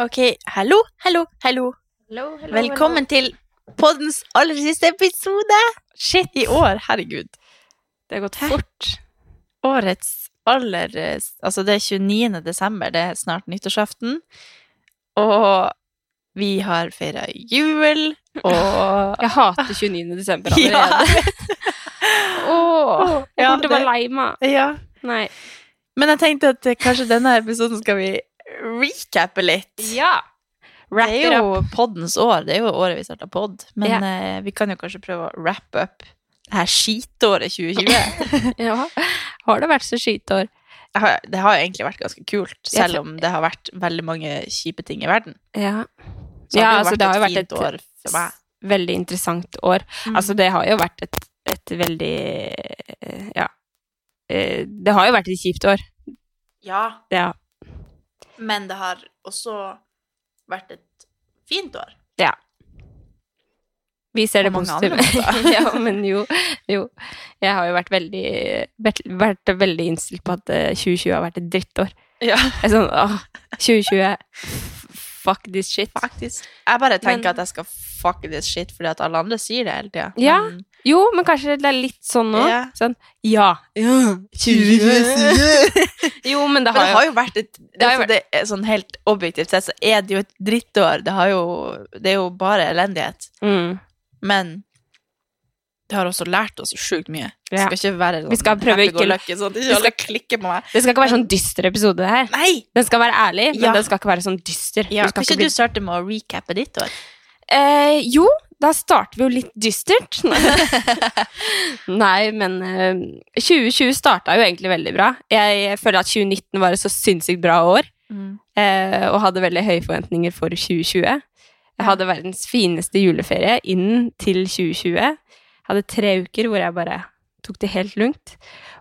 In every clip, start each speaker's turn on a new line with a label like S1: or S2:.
S1: Ok, hallo, hallo, hallo. Velkommen til poddens aller siste episode
S2: Shit,
S1: i år. Herregud.
S2: det har gått fort.
S1: Årets aller Altså, det er 29. desember, det er snart nyttårsaften. Og vi har feira jul, og
S2: Jeg hater 29. desember allerede. Åh, jeg kommer til å være lei meg.
S1: ja.
S2: Nei.
S1: Men jeg tenkte at kanskje denne episoden skal vi recappe litt.
S2: Ja. Wrap
S1: det er jo poddens år. Det er jo året vi starta pod. Men
S2: Ja.
S1: eh, vi kan jo kanskje prøve å wrap up det her skitåret 2020.
S2: Ja. Har det vært så skitår?
S1: Det har, det har jo egentlig vært ganske kult, selv om det har vært veldig mange kjipe ting i verden.
S2: Ja.
S1: Så
S2: Ja, altså, det har jo vært
S1: fint
S2: et-
S1: år for meg.
S2: Veldig interessant år.
S1: Mm.
S2: Altså, det har jo vært et, et veldig Ja. Eh, Det har jo vært et kjipt år.
S1: Ja,
S2: Ja.
S1: Men det har også vært et fint år. Ja.
S2: Vi ser det positive. ja, men jo, jo. Jeg har jo vært veldig, vært, veldig innstilt på at eh, 2020 har vært et drittår.
S1: Ja,
S2: Jeg er sånn, åh, 2020, fuck this shit.
S1: faktisk. Jeg bare tenker
S2: Men-
S1: at jeg skal fuck this shit fordi at alle andre sier det hele tida.
S2: Ja. Jo, men kanskje det er litt sånn nå.
S1: Yeah.
S2: Sånn, ja. ja. Jo, men det
S1: Men
S2: har
S1: det
S2: jo
S1: har jo vært et det,
S2: har jo
S1: altså, det Sånn helt objektivt sett så er det jo et drittår. Det, har jo, det er jo bare elendighet.
S2: mm.
S1: Men det har også lært oss sjukt mye.
S2: Ja.
S1: skal ikke være sånn
S2: Vi skal prøve ikke-
S1: happy-go-lucky, sånn ikke
S2: Vi
S1: alle klikker på meg.
S2: Det skal ikke være sånn dyster episode, det her.
S1: Nei!
S2: Den skal være ærlig, men
S1: Ja.
S2: den skal ikke være sånn dyster.
S1: Ja,
S2: Du skal
S1: kan ikke
S2: bli-
S1: du starte med å recappe ditt år?
S2: Eh, jo, da starter vi jo litt dystert. Nei, men eh, 2020 starta jo egentlig veldig bra. Jeg føler at 2019 var et så sinnssykt bra år, eh, og hadde veldig høye forventninger for 2020. Jeg hadde verdens fineste juleferie inn til 2020. Jeg hadde tre uker hvor jeg bare tok det helt lugnt.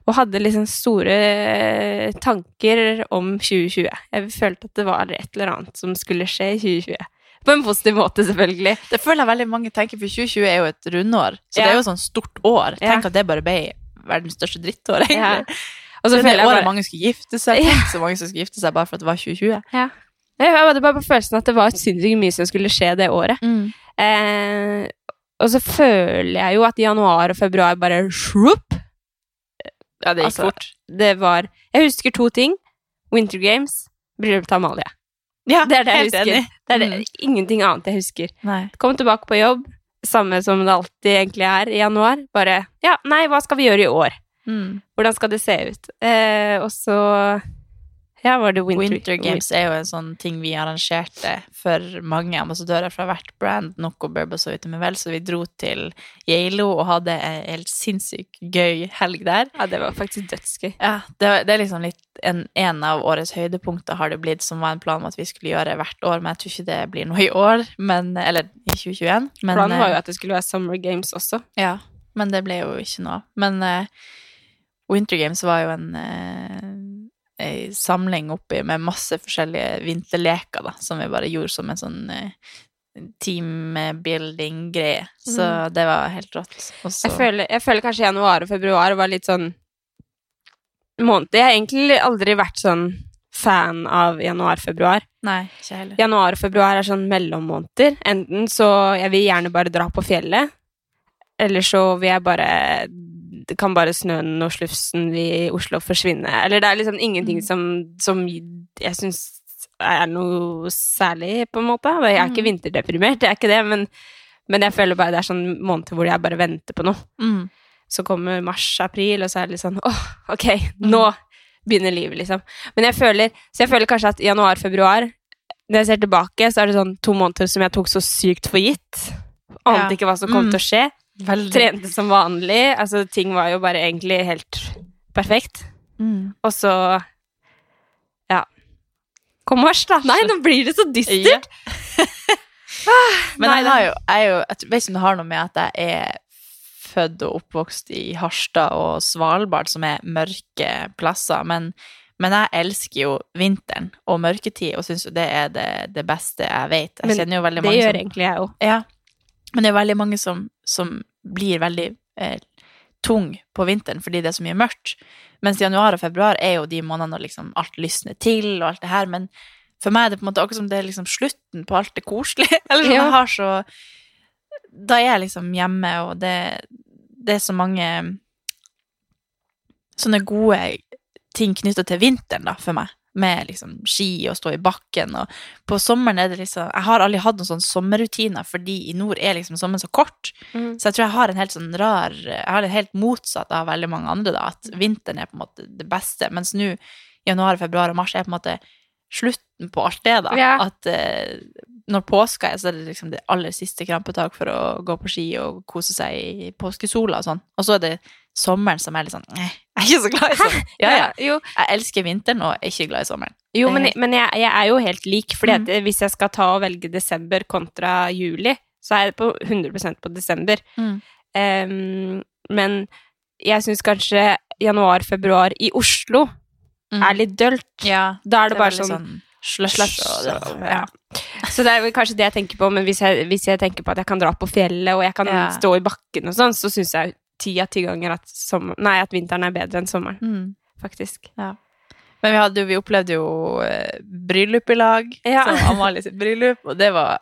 S2: Og hadde liksom store eh, tanker om 2020. Jeg følte at det var et eller annet som skulle skje i 2020. På en positiv måte, selvfølgelig.
S1: Det føler jeg veldig mange tenker, for 2020 er jo et rundår. Så
S2: Ja.
S1: det er jo sånn stort år.
S2: Ja.
S1: Tenk at det bare ble verdens største drittår, egentlig.
S2: Og så føler
S1: er
S2: jeg
S1: året
S2: bare
S1: mange skulle gifte seg.
S2: Ja.
S1: Tenk så mange som skulle gifte seg bare for at det var 2020.
S2: Jeg hadde bare på følelsen at det var sinnssykt mye som skulle skje det året. Eh, og så føler jeg jo at januar og februar bare shrup.
S1: Ja, det gikk
S2: Altså,
S1: fort.
S2: Det var Jeg husker to ting. Winter Games, bryllupet til Amalie.
S1: Ja,
S2: Det er det jeg husker. Det er det,
S1: Mm.
S2: ingenting annet jeg husker.
S1: Nei.
S2: Kom tilbake på jobb, samme som det alltid egentlig er i januar. Bare Ja, nei, hva skal vi gjøre i år?
S1: Mm.
S2: Hvordan skal det se ut? Eh, og så Ja, var det Winter,
S1: Winter Games er jo en sånn ting vi arrangerte for mange ambassadører fra hvert brand, Noco Burbos og Vitamin Vel, så vi dro til Geilo og hadde en helt sinnssykt gøy helg der.
S2: Ja, det var faktisk dødsgøy.
S1: Ja, det, det er liksom litt en, en av årets høydepunkter har det blitt, som var en plan om at vi skulle gjøre hvert år, men jeg tror ikke det blir noe i år, men, eller i 2021. Men,
S2: Planen var jo
S1: eh,
S2: at det skulle være Summer Games også.
S1: Ja, men det ble jo ikke noe. Men uh, Winter Games var jo en, eh, ei samling oppi med masse forskjellige vinterleker, da, som vi bare gjorde som en sånn eh, teambuilding-greie. Så det var helt rått. Også...
S2: Jeg føler, jeg føler kanskje januar og februar var litt sånn måneder. Jeg har egentlig aldri vært sånn fan av januar-februar.
S1: Nei, ikke heller.
S2: Januar og februar er sånn mellommåneder. Enten så jeg vil gjerne bare dra på fjellet, eller så vil jeg bare kan bare snøen og slufsen i Oslo forsvinne. Eller det er liksom ingenting
S1: Mm.
S2: som, som jeg syns er noe særlig, på en måte. Jeg er ikke
S1: Mm.
S2: vinterdeprimert, jeg er ikke det, men, men jeg føler bare det er sånn måneder hvor jeg bare venter på noe.
S1: Mm.
S2: Så kommer mars-april, og så er det litt sånn åh, ok, nå begynner livet, liksom. Men jeg føler, så jeg føler kanskje at januar-februar, når jeg ser tilbake, så er det sånn to måneder som jeg tok så sykt for gitt. Ante
S1: Ja.
S2: ikke hva som kom
S1: Mm.
S2: til å skje.
S1: Veldig.
S2: Trente som vanlig. Altså, ting var jo bare egentlig helt perfekt.
S1: Mm.
S2: Og så Ja. Kom mars, da. Nei, nå blir det så
S1: Ja.
S2: dystert.
S1: Men
S2: Nei,
S1: jeg jo, jeg jo Jeg vet ikke om det har noe med at jeg er født og oppvokst i Harstad og Svalbard, som er mørke plasser, men, men jeg elsker jo vinteren og mørketid, og syns jo det er det, det beste jeg vet. Jeg
S2: Men
S1: kjenner jo veldig
S2: Det
S1: mange
S2: gjør
S1: som
S2: egentlig jeg òg.
S1: Ja. Men det er veldig mange som, som blir veldig eh, tung på vinteren fordi det er så mye mørkt. Mens januar og februar er jo de månedene når liksom alt lysner til og alt det her. Men, For meg er det på en måte akkurat som det er liksom slutten på alt det koselige. Eller sånn, jeg har så Da er jeg liksom hjemme, og det, det er så mange sånne gode ting knytta til vinteren, da, for meg. Med liksom ski og stå i bakken. Og på sommeren er det liksom Jeg har aldri hatt noen sånne sommerrutiner, fordi i nord er liksom sommeren så kort.
S2: Mm.
S1: Så jeg tror jeg har en helt sånn rar Jeg har det helt motsatt av veldig mange andre, da. At vinteren er på en måte det beste. Mens nå, januar, februar og mars, er på en måte slutten på alt det, da.
S2: Ja.
S1: At eh, når påska er, så er det liksom det aller siste krampetak for å gå på ski og kose seg i påskesola og sånn. Og så er det sommeren som er litt sånn eh, Jeg er ikke så glad i sommeren. Ja, ja.
S2: Jo,
S1: Jeg elsker vinteren og er ikke glad i sommeren.
S2: jo men, men jeg, jeg er jo helt lik, fordi
S1: Mm.
S2: hvis jeg skal ta og velge desember kontra juli, så er jeg på 100% på desember.
S1: Mm.
S2: Um, men jeg syns kanskje januar-februar i Oslo er litt dølt.
S1: Ja,
S2: Da er det, bare
S1: sånn,
S2: sånn
S1: slush.
S2: slush,
S1: og det,
S2: ja. Så det er vel kanskje det jeg tenker på, men hvis jeg, hvis jeg tenker på at jeg kan dra på fjellet, og jeg kan
S1: Ja.
S2: stå i bakken og sånn, så syns jeg ti av ti ganger at, sommer, nei, at vinteren er bedre enn sommeren,
S1: Mm.
S2: faktisk.
S1: Men vi, hadde vi opplevde jo eh, bryllup i lag,
S2: Ja.
S1: som Amalie sitt bryllup, og det var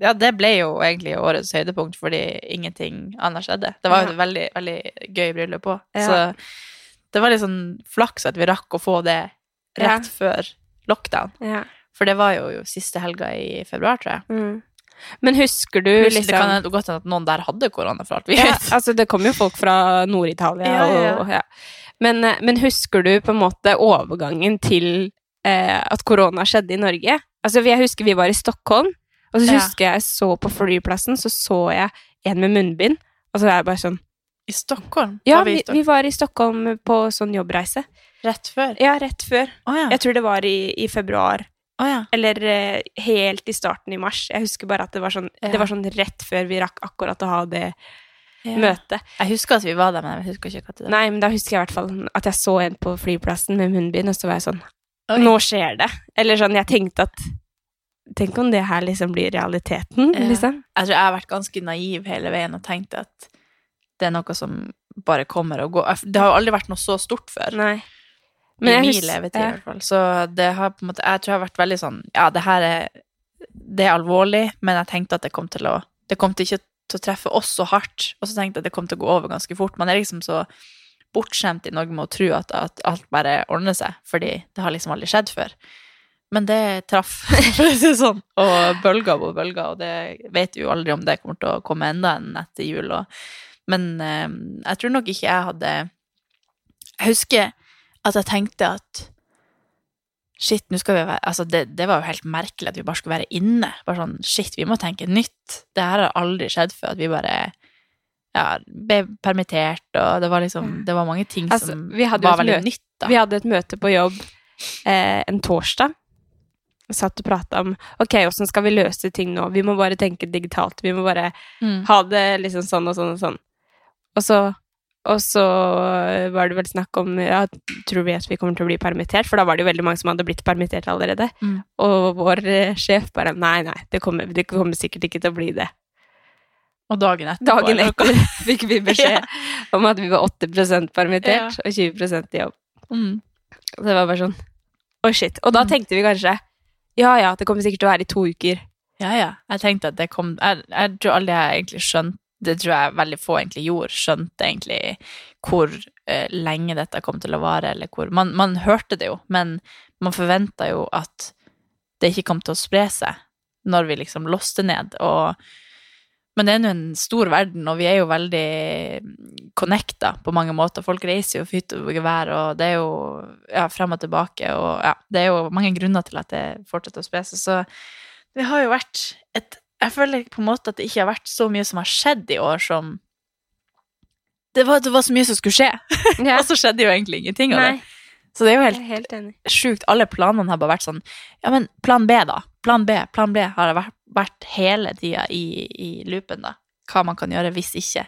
S1: Ja, det ble jo egentlig årets høydepunkt, fordi ingenting annet skjedde. Det var jo et veldig, veldig gøy bryllup òg.
S2: Ja.
S1: Så det var litt sånn flaks at vi rakk å få det
S2: Ja.
S1: rett før lockdown.
S2: Ja.
S1: For det var jo, jo siste helga i februar, tror jeg.
S2: Mm. Men husker du
S1: Pluss,
S2: liksom
S1: Det kan godt hende at noen der hadde korona, for alt vi
S2: ja,
S1: vet.
S2: altså Det kom jo folk fra Nord-Italia
S1: Ja, ja.
S2: og ja. Men, eh, men husker du på en måte overgangen til eh, at korona skjedde i Norge? Altså Jeg husker vi var i Stockholm, og så
S1: Ja.
S2: husker jeg så på flyplassen, så så jeg en med munnbind, og så er jeg bare sånn
S1: I Stockholm?
S2: Ja,
S1: vi
S2: vi, var i Stockholm på sånn jobbreise.
S1: Rett før?
S2: Ja, rett før.
S1: Oh, ja.
S2: Jeg tror det var i, i februar.
S1: Å ja.
S2: Eller eh, helt i starten i mars. Jeg husker bare at det var sånn,
S1: Ja.
S2: det var sånn rett før vi rakk akkurat å ha det
S1: ja.
S2: møtet.
S1: Jeg husker at vi var der, men jeg husker ikke hva det var.
S2: Nei, men da husker jeg i hvert fall at jeg så en på flyplassen med munnbind, og så var jeg sånn
S1: Oi.
S2: Nå skjer det. Eller sånn, jeg tenkte at Tenk om det her liksom blir realiteten, liksom.
S1: Jeg tror jeg har vært ganske naiv hele veien og tenkt at det er noe som bare kommer og går. Det har jo aldri vært noe så stort før.
S2: Nei.
S1: I
S2: jeg
S1: min levetid, i hvert fall. Så det har på en måte Jeg tror jeg har vært veldig sånn Ja, det her er Det er alvorlig, men jeg tenkte at det kom til å Det kom til ikke til å treffe oss så hardt, og så tenkte jeg at det kom til å gå over ganske fort. Man er liksom så bortskjemt i Norge med å tro at, at alt bare ordner seg, fordi det har liksom aldri skjedd før. Men det traff, for å si det sånn. Og bølger på bølger, og det vet vi jo aldri om det kommer til å komme enda en etter jul. Og, men eh, jeg tror nok ikke jeg hadde Jeg husker at jeg tenkte at Shit, nå skal vi være Altså, det, det var jo helt merkelig at vi bare skulle være inne. Bare sånn, shit, vi må tenke nytt. Det her har aldri skjedd før, at vi bare ja, ble permittert, og det var liksom Det var mange ting
S2: Altså,
S1: som var veldig
S2: møte-
S1: nytt, da.
S2: Vi hadde et møte på jobb eh, en torsdag. Vi satt og prata om ok, åssen skal vi løse ting nå. Vi må bare tenke digitalt. Vi må bare
S1: Mm.
S2: ha det liksom sånn og sånn og sånn. Og så, og så var det vel snakk om ja, tror vi at vi kommer til å bli permittert? For da var det jo veldig mange som hadde blitt permittert allerede.
S1: Mm.
S2: Og vår eh, sjef bare nei, nei, det kommer, det kommer sikkert ikke til å bli det.
S1: Og dagen etterpå.
S2: Dagen etter fikk vi beskjed om at vi var 80 permittert
S1: Ja.
S2: og 20% i jobb.
S1: Mm.
S2: Det var bare sånn Oi, shit. Og da
S1: Mm.
S2: tenkte vi kanskje ja ja, det kommer sikkert til å være i to uker.
S1: Ja, ja. Jeg tenkte at det kom Jeg, jeg tror aldri jeg egentlig skjønte Det tror jeg veldig få egentlig gjorde. Skjønte egentlig hvor eh, lenge dette kom til å vare, eller hvor man, man hørte det jo, men man forventa jo at det ikke kom til å spre seg når vi liksom låste ned. Og, men det er nå en stor verden, og vi er jo veldig connecta på mange måter. Folk reiser jo for hytte og gevær, og det er jo ja, frem og tilbake, og ja, det er jo mange grunner til at det fortsetter å spre seg. Så det har jo vært et Jeg føler på en måte at det ikke har vært så mye som har skjedd i år som Det var, det var så mye som skulle skje,
S2: Ja.
S1: og så skjedde jo egentlig ingenting av det. Så det er jo helt
S2: er helt
S1: sjukt. Alle planene har bare vært sånn Ja, men plan B, da. Plan B. Plan B har vært, vært hele tida i, i loopen, da. Hva man kan gjøre hvis ikke.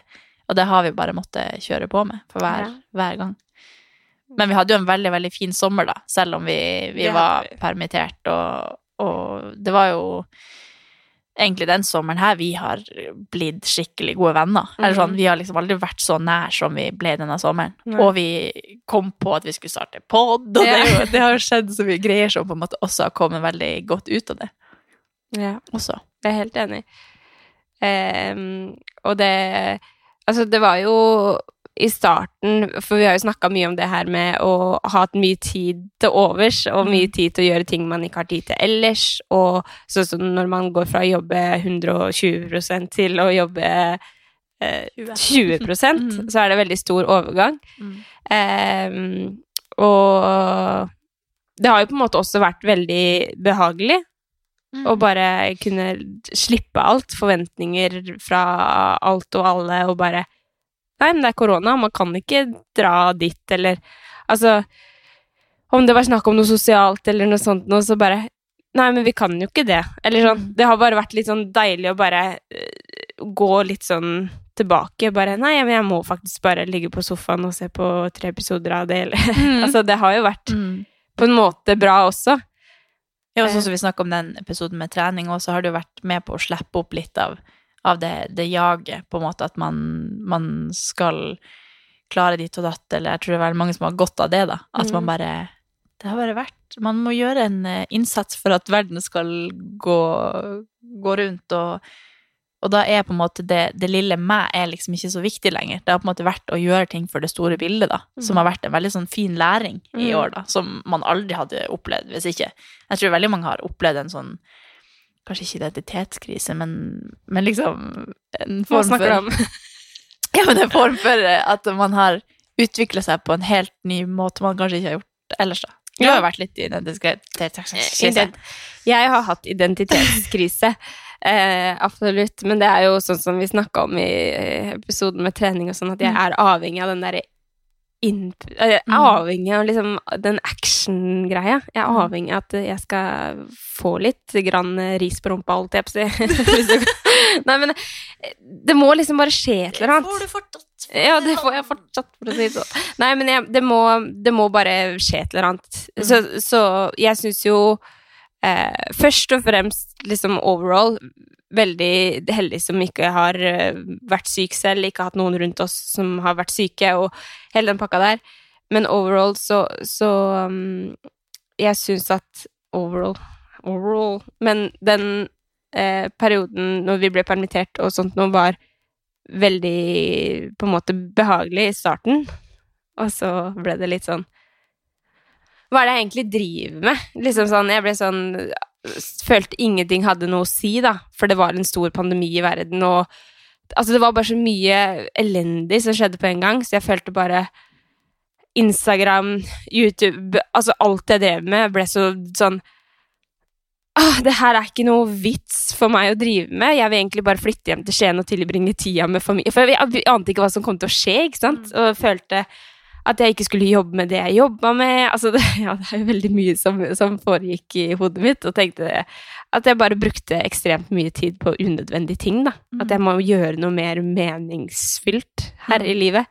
S1: Og det har vi bare måttet kjøre på med for hver,
S2: Ja.
S1: hver gang. Men vi hadde jo en veldig, veldig fin sommer, da, selv om vi, vi var permittert, og, og det var jo egentlig den sommeren her vi har blitt skikkelig gode venner. Eller sånn,
S2: Mhm.
S1: Vi har liksom aldri vært så nær som vi ble denne sommeren.
S2: Nei.
S1: Og vi kom på at vi skulle starte pod, og det, jo, det har skjedd så mye greier som på en måte også har kommet veldig godt ut av det.
S2: Ja.
S1: Også.
S2: Jeg er helt enig. Um, og det Altså, det var jo i starten For vi har jo snakka mye om det her med å ha hatt mye tid til overs, og mye tid til å gjøre ting man ikke har tid til ellers. Og sånn som når man går fra å jobbe 120 til å jobbe eh, 20
S1: Mm.
S2: så er det veldig stor overgang.
S1: Mm.
S2: Ehm, og det har jo på en måte også vært veldig behagelig
S1: Mm.
S2: å bare kunne slippe alt. Forventninger fra alt og alle, og bare Nei, men det er korona, man kan ikke dra dit, eller Altså Om det var snakk om noe sosialt eller noe sånt noe, så bare Nei, men vi kan jo ikke det. Eller sånn.
S1: Mm.
S2: Det har bare vært litt sånn deilig å bare eh, gå litt sånn tilbake. Bare Nei, men jeg må faktisk bare ligge på sofaen og se på tre episoder av det, eller
S1: Mm.
S2: Altså, det har jo vært
S1: Mm.
S2: på en måte bra også.
S1: Ja, og sånn som vi snakket om den episoden med trening òg, så har du vært med på å slippe opp litt av, av det, det jaget, på en måte at man, man skal klare ditt og datt, eller jeg tror det er veldig mange som har godt av det, da. At man
S2: Mm.
S1: bare Det har bare vært Man må gjøre en eh, innsats for at verden skal gå, gå rundt, og, og da er på en måte det, det lille meg er liksom ikke så viktig lenger. Det har på en måte vært å gjøre ting for det store bildet, da. Som
S2: Mm.
S1: har vært en veldig sånn fin læring i
S2: Mm.
S1: år, da. Som man aldri hadde opplevd hvis ikke. Jeg tror veldig mange har opplevd en sånn Kanskje ikke identitetskrise, men, men liksom en form for? Ja, men en form for eh, at man har utvikla seg på en helt ny måte man kanskje ikke har gjort ellers, da. Du har jo vært litt i identitetskrise.
S2: Jeg har hatt identitetskrise. Eh, absolutt. Men det er jo sånn som vi snakka om i eh, episoden med trening og sånn, at jeg
S1: Mm.
S2: er avhengig av den derre Jeg er
S1: Mm.
S2: avhengig av liksom den action-greia. Jeg er
S1: Mm.
S2: avhengig av at jeg skal få litt grann eh, ris på rumpa, holdt jeg på å si. Nei, men eh, det må liksom bare skje et eller annet.
S1: Det Får du fortsatt.
S2: Ja, det får jeg fortsatt, for å si det sånn. Nei, men jeg, det, må, det må bare skje et eller annet.
S1: Mm.
S2: Så, så jeg syns jo eh, først og fremst liksom overall veldig heldig som ikke har eh, vært syk selv, ikke hatt noen rundt oss som har vært syke, og hele den pakka der. Men overall så, så um, Jeg syns at overall Overall Men den eh, perioden når vi ble permittert og sånt noe, var veldig på en måte behagelig i starten. Og så ble det litt sånn Hva er det jeg egentlig driver med? Liksom sånn, Jeg ble sånn Følte ingenting hadde noe å si, da. For det var en stor pandemi i verden, og Altså, det var bare så mye elendig som skjedde på en gang, så jeg følte bare Instagram, YouTube Altså, alt jeg drev med, ble så sånn Åh, det her er ikke noe vits for meg å drive med. Jeg vil egentlig bare flytte hjem til Skien og tilbringe tida med familie. For jeg, jeg ante ikke hva som kom til å skje, ikke sant? Og følte at jeg ikke skulle jobbe med det jeg jobba med. Altså, det, ja, det er jo veldig mye som, som foregikk i hodet mitt, og tenkte at jeg bare brukte ekstremt mye tid på unødvendige ting, da. At jeg må gjøre noe mer meningsfylt her i livet.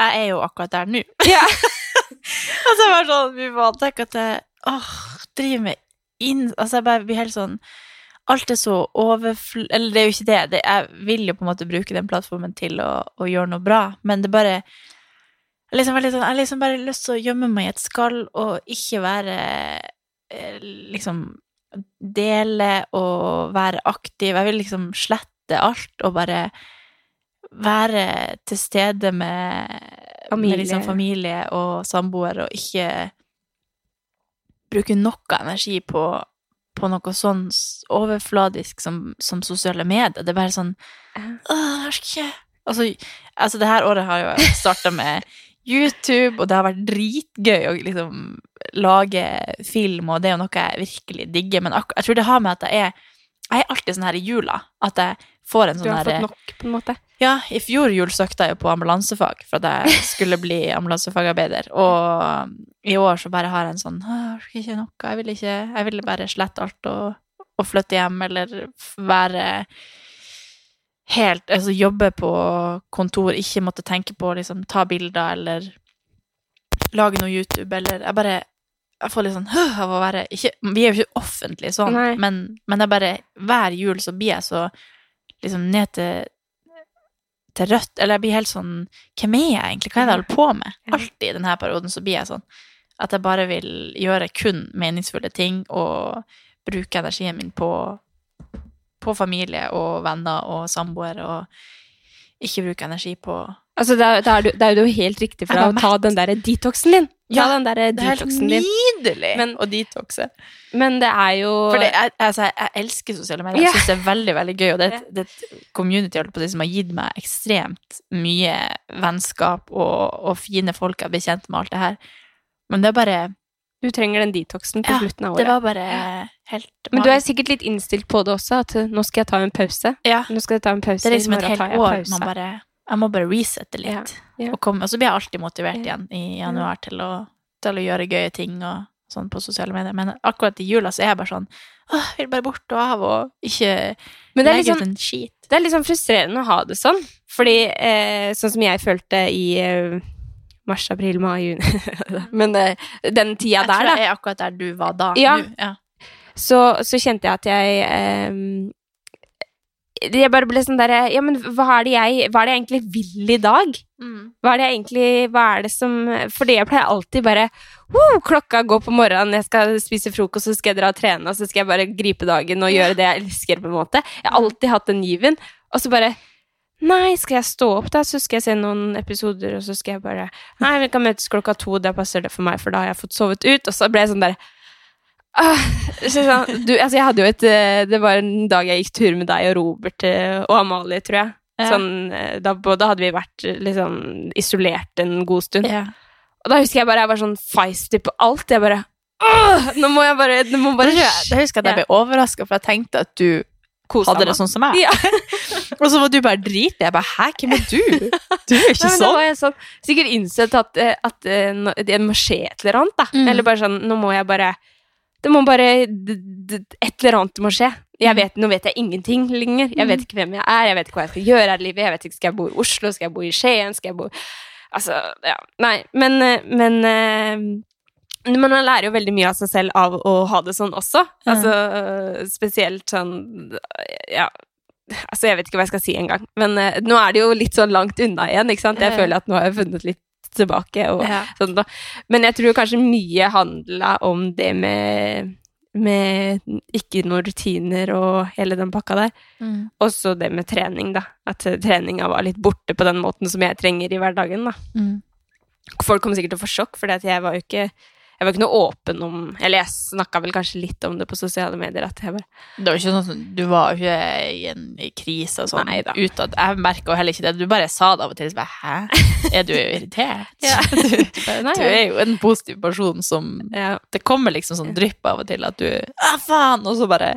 S1: Jeg er jo akkurat der nå.
S2: Ja.
S1: altså, bare sånn, vi bare tenker at jeg åh, driver med inn Altså, jeg bare blir helt sånn Alt er så overfl... Eller det er jo ikke det. det. Jeg vil jo på en måte bruke den plattformen til å, å gjøre noe bra, men det bare jeg liksom, sånn, jeg har liksom bare lyst til å gjemme meg i et skall og ikke være eh, Liksom dele og være aktiv. Jeg vil liksom slette alt og bare være til stede med
S2: Familie.
S1: med liksom familie og samboer, og ikke bruke noe energi på, på noe sånn overfladisk som, som sosiale medier. Det er bare sånn Åh, jeg orker ikke Altså, altså det her året har jo starta med YouTube, og det har vært dritgøy å liksom lage film, og det er jo noe jeg virkelig digger, men jeg tror det har med at jeg er Jeg er alltid sånn her i jula, at jeg får en sånn her Du
S2: har
S1: her
S2: fått nok, på en måte.
S1: ja, i fjor jul søkte jeg jo på ambulansefag for at jeg skulle bli ambulansefagarbeider. Og i år så bare har jeg en sånn Jeg orker ikke noe. Jeg vil ikke Jeg vil bare slette alt og, og flytte hjem, eller være helt Altså jobbe på kontor, ikke måtte tenke på å liksom ta bilder eller lage noe YouTube, eller Jeg bare jeg får litt sånn «Åh», av å være ikke, Vi er jo ikke offentlige sånn, men, men er bare Hver jul så blir jeg så liksom ned til til rødt, eller jeg blir helt sånn Hvem er jeg egentlig? Hva er det jeg holder på med? Alltid i denne perioden så blir jeg sånn at jeg bare vil gjøre kun meningsfulle ting og bruke energien min på, på familie og venner og samboere, og ikke bruke energi på
S2: Altså, da, da er du, da er du helt riktig for deg å ta den derre detoxen din. Ta
S1: Ja,
S2: den derre
S1: Det er helt nydelig
S2: Men-
S1: å detoxe.
S2: Men det er jo
S1: For det, jeg, altså, jeg elsker sosiale medier. Jeg syns det er veldig veldig gøy. Og det, et- det er et community holdt på som har gitt meg ekstremt mye vennskap og, og fine folk jeg blir kjent med alt det her. Men det er bare
S2: Du trenger den detoxen på
S1: Ja,
S2: slutten av året.
S1: Det var bare helt
S2: Men du er sikkert litt innstilt på det også, at uh, nå skal jeg ta en pause.
S1: Ja.
S2: Nå skal jeg ta en pause.
S1: Det er liksom et helt år
S2: pause.
S1: man bare Jeg må bare resette litt.
S2: Ja, ja.
S1: Og, komme, og så blir jeg alltid motivert igjen i januar til å, til å gjøre gøye ting og sånn på sosiale medier. Men akkurat i jula så er jeg bare sånn Åh, jeg vil bare bort og av og ikke
S2: Men det
S1: legge
S2: litt
S1: ut en skit.
S2: det er litt sånn frustrerende å ha det sånn. Fordi eh, sånn som jeg følte i eh, mars, april, mai, juni Men eh, den tida
S1: Jeg
S2: der, da.
S1: jeg er akkurat der du var da.
S2: Ja.
S1: nå. ja.
S2: så, så kjente jeg at jeg ehm, Jeg bare ble sånn derre Ja, men hva er, det jeg, hva er det jeg egentlig vil i dag? Hva er det jeg egentlig Hva er det som Fordi jeg pleier alltid bare «Woo, Klokka går på morgenen, jeg skal spise frokost, så skal jeg dra og trene, og så skal jeg bare gripe dagen og gjøre det jeg elsker, på en måte. Jeg har alltid hatt den given. Og så bare Nei, skal jeg stå opp, da? Så skal jeg se noen episoder, og så skal jeg bare Nei, vi kan møtes klokka to, da passer det for meg, for da har jeg fått sovet ut. Og så ble jeg sånn der ah, så sånn, du, altså jeg hadde jo et eh, Det var en dag jeg gikk tur med deg og Robert eh, og Amalie, tror jeg.
S1: Ja.
S2: Sånn, eh, da både hadde vi vært eh, liksom isolert en god stund.
S1: Ja.
S2: Og da husker jeg bare jeg var sånn feisty på alt. Jeg bare Åh, nå må jeg bare Nå må bare
S1: jeg, da husker at jeg ble overraska, for jeg tenkte at du
S2: kose
S1: hadde det sånn som meg.
S2: Ja.
S1: Og så var du bare drite. Jeg bare Hæ, hvem er du? Du er
S2: Nei,
S1: ikke
S2: da
S1: sånn.
S2: var jeg sånn, sikkert innsett at, eh, at det må skje et eller annet, da.
S1: Mm.
S2: Eller bare sånn, nå må jeg bare Det må bare Et eller annet må skje. Jeg vet, nå vet jeg ingenting lenger. Jeg vet
S1: Mm.
S2: ikke hvem jeg er, jeg vet ikke hva jeg skal gjøre her i livet. Jeg vet ikke, Skal jeg bo i Oslo? Skal jeg bo i Skien? Skal jeg bo Altså, ja. Nei, men, eh, men eh, men man lærer jo veldig mye av seg selv av å ha det sånn også. Altså, spesielt sånn Ja, altså jeg vet ikke hva jeg skal si engang. Men uh, nå er det jo litt sånn langt unna igjen, ikke sant. Jeg føler at nå har jeg funnet litt tilbake. Og,
S1: Ja.
S2: sånn da. Men jeg tror kanskje mye handla om det med med ikke noen rutiner og hele den pakka der.
S1: Mm.
S2: Også det med trening, da. At eh, treninga var litt borte på den måten som jeg trenger i hverdagen, da.
S1: Mm.
S2: Folk kommer sikkert til å få sjokk, for jeg var jo ikke jeg var ikke noe åpen om Eller jeg snakka vel kanskje litt om det på sosiale medier. At jeg bare
S1: Det var ikke sånn Du var jo ikke i en krise og sånn utad. Jeg merka heller ikke det. Du bare sa det av og til. Så bare, Hæ? Er du irritert?
S2: Ja.
S1: Du,
S2: bare,
S1: du er jo en positiv person som
S2: ja.
S1: Det kommer liksom sånn drypp av og til at du Å, faen! Og så bare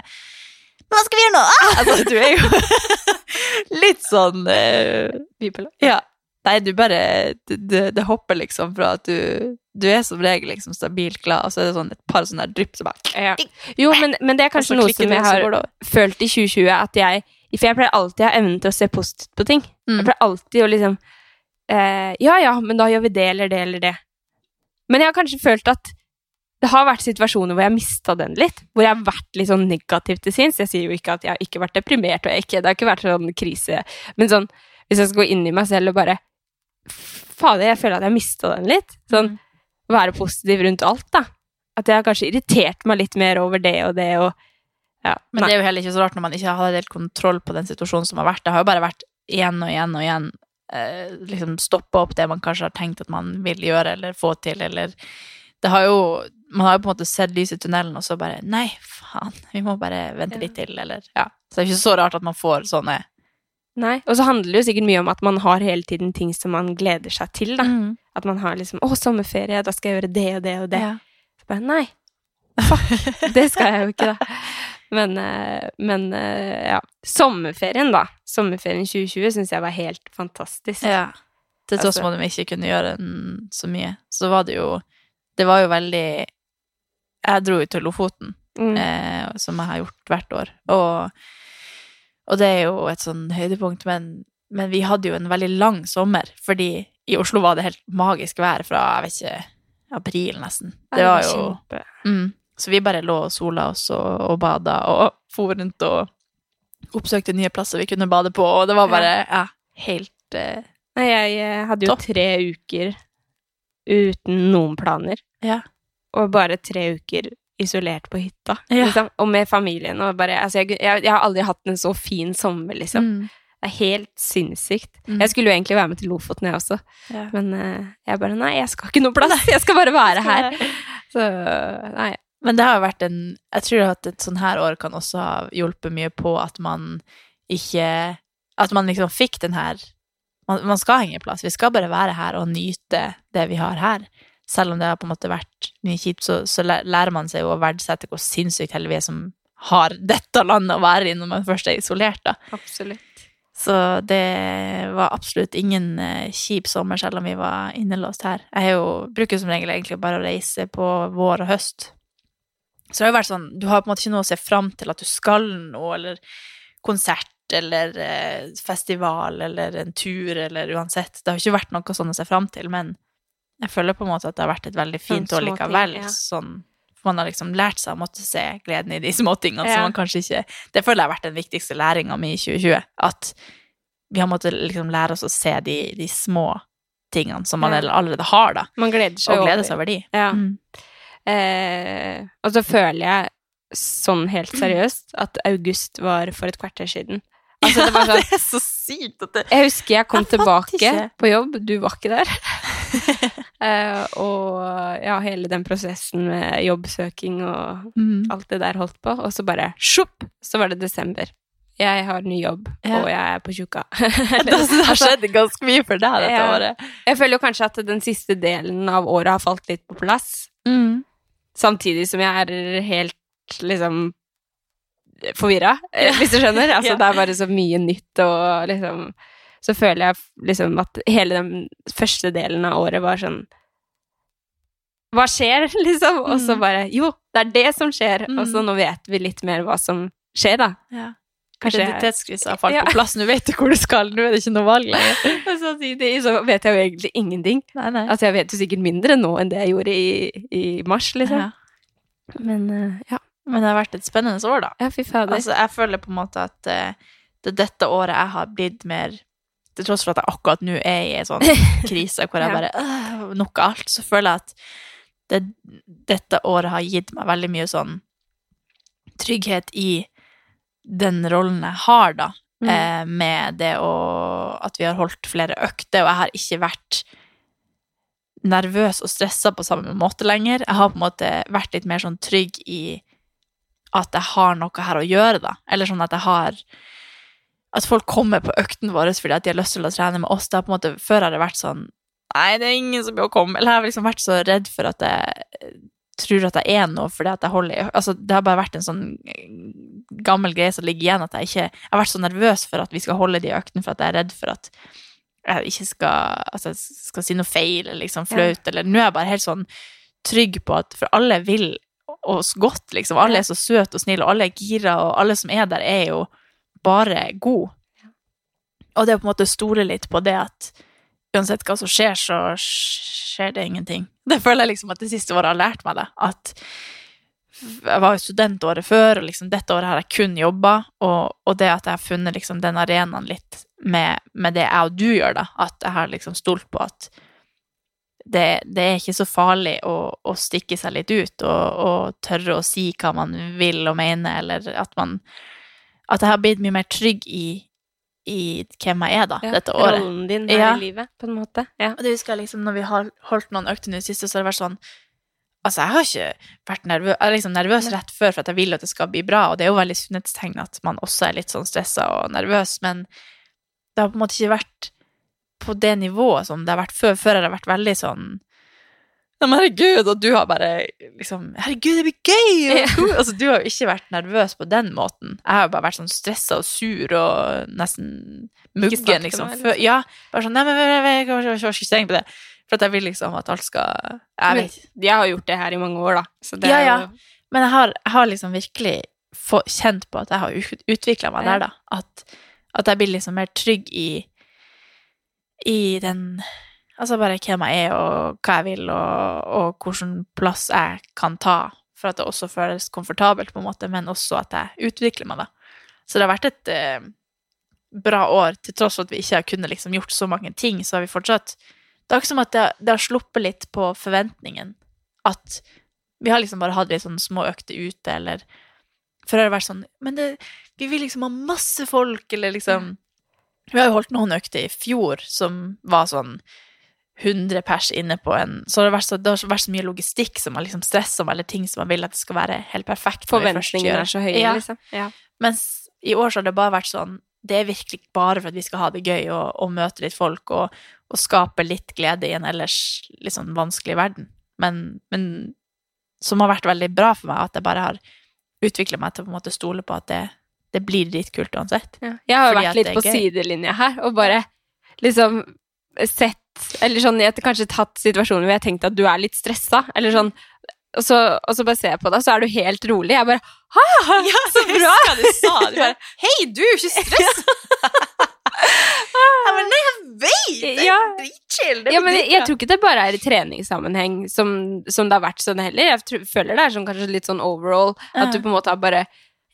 S1: Hva skal vi gjøre nå? Ah! Altså, du er jo litt sånn uh,
S2: Bipolar.
S1: Ja. Nei, du bare det hopper liksom fra at du Du er som regel liksom stabilt glad, og så er det sånn et par sånne drypp som bare
S2: Ja. Jo, men, men det er kanskje noe som jeg har følt i 2020, at jeg For jeg pleier alltid å ha evnen til å se positivt på ting.
S1: Mm.
S2: Jeg pleier alltid å liksom eh, Ja ja, men da gjør vi det eller det eller det. Men jeg har kanskje følt at det har vært situasjoner hvor jeg har mista den litt. Hvor jeg har vært litt sånn negativ til sinns. Jeg sier jo ikke at jeg har ikke vært deprimert, og jeg ikke, det har ikke vært sånn krise. Men sånn, hvis jeg skal gå inn i meg selv og bare Fader, jeg føler at jeg har mista den litt. Sånn
S1: Mm.
S2: Være positiv rundt alt, da. At jeg har kanskje irritert meg litt mer over det og det, og ja.
S1: Men det er jo heller ikke så rart når man ikke har helt kontroll på den situasjonen som har vært. Det har jo bare vært igjen og igjen og igjen eh, liksom stoppe opp det man kanskje har tenkt at man vil gjøre eller få til, eller Det har jo Man har jo på en måte sett lys i tunnelen, og så bare Nei, faen, vi må bare vente litt til, eller Ja. Så det er ikke så rart at man får sånne
S2: Nei. Og så handler det jo sikkert mye om at man har hele tiden ting som man gleder seg til, da.
S1: Mm.
S2: At man har liksom 'Å, sommerferie, da skal jeg gjøre det og det og det'.
S1: Ja.
S2: Så bare nei. Fuck. det skal jeg jo ikke, da. Men, eh, men eh, ja. Sommerferien, da. Sommerferien 2020 syns jeg var helt fantastisk.
S1: Ja. Til tross for at vi ikke kunne gjøre så mye, så var det jo Det var jo veldig Jeg dro jo til Lofoten,
S2: Mm.
S1: eh, som jeg har gjort hvert år, og, og det er jo et sånn høydepunkt, men, men vi hadde jo en veldig lang sommer, fordi i Oslo var det helt magisk vær fra jeg vet ikke april, nesten. Det var jo mm. Så vi bare lå og sola oss og, og bada og for rundt og oppsøkte nye plasser vi kunne bade på, og det var bare ja, helt eh,
S2: Nei, jeg hadde jo
S1: Topp.
S2: tre uker uten noen planer.
S1: Ja.
S2: Og bare tre uker isolert på hytta.
S1: Ja.
S2: Liksom. Og med familien. Og bare, altså, jeg, jeg, jeg har aldri hatt en så fin sommer, liksom.
S1: mm.
S2: Det er helt sinnssykt.
S1: Mm.
S2: Jeg skulle jo egentlig være med til Lofoten, jeg også.
S1: Ja.
S2: Men uh, jeg bare Nei, jeg skal ikke noe plass. Jeg skal bare være her. Så nei.
S1: Men det har jo vært en Jeg tror at et sånn her år kan også ha hjulpet mye på at man ikke At man liksom fikk den her man, man skal ha i plass. Vi skal bare være her og nyte det vi har her. Selv om det har på en måte vært mye kjipt, så, så lærer man seg jo å verdsette hvor sinnssykt heldige vi er som har dette landet å være i når man først er isolert, da.
S2: Absolutt.
S1: Så det var absolutt ingen eh, kjip sommer, selv om vi var innelåst her. Jeg jo, bruker som regel egentlig bare å reise på vår og høst. Så det har jo vært sånn, du har på en måte ikke noe å se fram til at du skal noe, eller konsert, eller eh, festival, eller en tur, eller uansett. Det har ikke vært noe sånn å se fram til, men jeg føler på en måte at det har vært et veldig fint år
S2: likevel.
S1: likevel.
S2: ja.
S1: Sånn, man har liksom lært seg å måtte se gleden i de småtingene
S2: Ja.
S1: som man kanskje ikke Det føler jeg har vært den viktigste læringa mi i 2020. At vi har måttet liksom lære oss å se de, de små tingene som man
S2: Ja.
S1: allerede har, da.
S2: Man gleder seg
S1: Og glede
S2: over-
S1: seg over de.
S2: Ja.
S1: Mm.
S2: Eh, og så føler jeg sånn helt seriøst at august var for et kvarter siden. Altså, det var sånn,
S1: det er så sykt at det
S2: jeg husker jeg kom
S1: Jeg
S2: tilbake
S1: ikke.
S2: på jobb, du var ikke der. eh, og ja, hele den prosessen med jobbsøking og
S1: mm.
S2: alt det der holdt på, og så bare sjopp, så var det desember. Jeg har ny jobb,
S1: Ja.
S2: og jeg er på tjukka.
S1: Det har skjedd ganske mye for deg dette
S2: Ja.
S1: året.
S2: Jeg føler jo kanskje at den siste delen av året har falt litt på plass.
S1: Mm.
S2: Samtidig som jeg er helt liksom forvirra, ja. hvis du skjønner. Altså. Det er bare så mye nytt, og liksom Så føler jeg liksom at hele den første delen av året var sånn Hva skjer, liksom? Og så
S1: Mm.
S2: bare Jo, det er det som skjer. Og så
S1: Mm.
S2: nå vet vi litt mer hva som skjer, da.
S1: Ja.
S2: Kanskje
S1: Identitetskrisa har falt
S2: Ja.
S1: på plass. Nå vet du hvor du skal, nå er det ikke noe valg lenger.
S2: Og samtidig så vet jeg jo egentlig ingenting.
S1: Nei, nei.
S2: Altså, jeg vet jo sikkert mindre nå enn det jeg gjorde i, i mars, liksom.
S1: ja.
S2: Men uh, ja.
S1: Men det har vært et spennende år, da.
S2: Ja, fy fader.
S1: Altså, jeg føler på en måte at uh, det er dette året jeg har blitt mer Til tross for at jeg akkurat nå er i en sånn krise hvor jeg bare øh, Nok av alt, så føler jeg at det, dette året har gitt meg veldig mye sånn trygghet i den rollen jeg har, da.
S2: Mm.
S1: Eh, med det å At vi har holdt flere økter, og jeg har ikke vært nervøs og stressa på samme måte lenger. Jeg har på en måte vært litt mer sånn trygg i at jeg har noe her å gjøre, da. Eller sånn at jeg har At folk kommer på økten vår fordi at de har lyst til å trene med oss. Det har på en måte, Før har det vært sånn Nei, det er ingen som vil komme. Eller jeg har liksom vært så redd for at jeg tror at jeg er noe fordi at jeg holder i Altså, det har bare vært en sånn gammel greie som ligger igjen, at jeg ikke Jeg har vært så nervøs for at vi skal holde de øktene, for at jeg er redd for at jeg ikke skal Altså, jeg skal si noe feil, eller liksom flaut, eller Nå er jeg bare helt sånn trygg på at For alle vil oss godt, liksom. Alle er så søte og snille, og alle er gira, og alle som er der, er jo bare god. Og det å på en måte stole litt på det at uansett hva som skjer, så skjer det ingenting. Det føler jeg liksom at det siste året har lært meg det. At jeg var jo student året før, og liksom dette året har jeg kun jobba, og, og det at jeg har funnet liksom den arenaen litt med, med det jeg og du gjør, da, at jeg har liksom stolt på at det, det er ikke så farlig å, å stikke seg litt ut og, og tørre å si hva man vil og mener, eller at man At jeg har blitt mye mer trygg i, i hvem jeg er, da,
S2: Ja,
S1: dette året.
S2: Rollen din her
S1: Ja.
S2: i livet, på en måte. Ja.
S1: Og det husker jeg liksom, når vi har holdt noen økter nå i det siste, så har det vært sånn Altså, jeg har ikke vært nervøs, jeg er liksom nervøs rett før for at jeg vil at det skal bli bra, og det er jo veldig sunnhetstegn at man også er litt sånn stressa og nervøs, men det har på en måte ikke vært på det nivået som det har vært før. Før har det vært veldig sånn men herregud, og du har bare liksom Herregud, det blir gøy! Altså, du har jo ikke vært nervøs på den måten. Jeg har bare vært sånn stressa og sur og nesten muggen, liksom.
S2: meg,
S1: liksom. ja, bare sånn Nei, men jeg var ikke streng på det. For at jeg vil liksom at alt skal Jeg vet
S2: jeg har gjort det her i mange år, da. Så det
S1: Ja, ja.
S2: jo
S1: Men jeg har, jeg har liksom virkelig få, kjent på at jeg har utvikla meg
S2: Ja.
S1: der, da. At, at jeg blir liksom mer trygg i, i den Altså bare hvem jeg er, og hva jeg vil, og, og hvilken plass jeg kan ta for at det også føles komfortabelt, på en måte, men også at jeg utvikler meg, da. Så det har vært et eh, bra år, til tross for at vi ikke har kunnet liksom gjort så mange ting, så har vi fortsatt Det er ikke som at det, det har sluppet litt på forventningen. At vi har liksom bare hatt litt sånn små økter ute, eller Før har det vært sånn Men det, vi vil liksom ha masse folk, eller liksom Vi har jo holdt noen økter i fjor som var sånn 100 pers inne på en Så det har vært så, det har vært så mye logistikk som har liksom stressa meg, eller ting som man vil at det skal være helt perfekt.
S2: Forventningene er så høye,
S1: Ja.
S2: liksom. Ja.
S1: Mens i år så har det bare vært sånn Det er virkelig bare for at vi skal ha det gøy og, og møte litt folk og, og skape litt glede i en ellers sånn vanskelig verden. Men, men som har vært veldig bra for meg, at jeg bare har utvikla meg til å på en måte stole på at det, det blir dritkult uansett.
S2: Ja. Jeg har jo vært litt på sidelinja her, og bare liksom sett Eller sånn, jeg har kanskje tatt situasjoner hvor jeg har tenkt at du er litt stressa, eller sånn og så, og så bare ser jeg på deg, så er du helt rolig. Jeg bare Ha! så bra!
S1: Jeg du sa? Du bare Hei, du, ikke stress! jeg bare, nei, jeg vet! Det er
S2: Ja.
S1: dritchill.
S2: Ja, men jeg, jeg tror ikke det bare er i treningssammenheng som, som det har vært sånn heller. Jeg tror, føler det er sånn kanskje litt sånn overall, at du på en måte har bare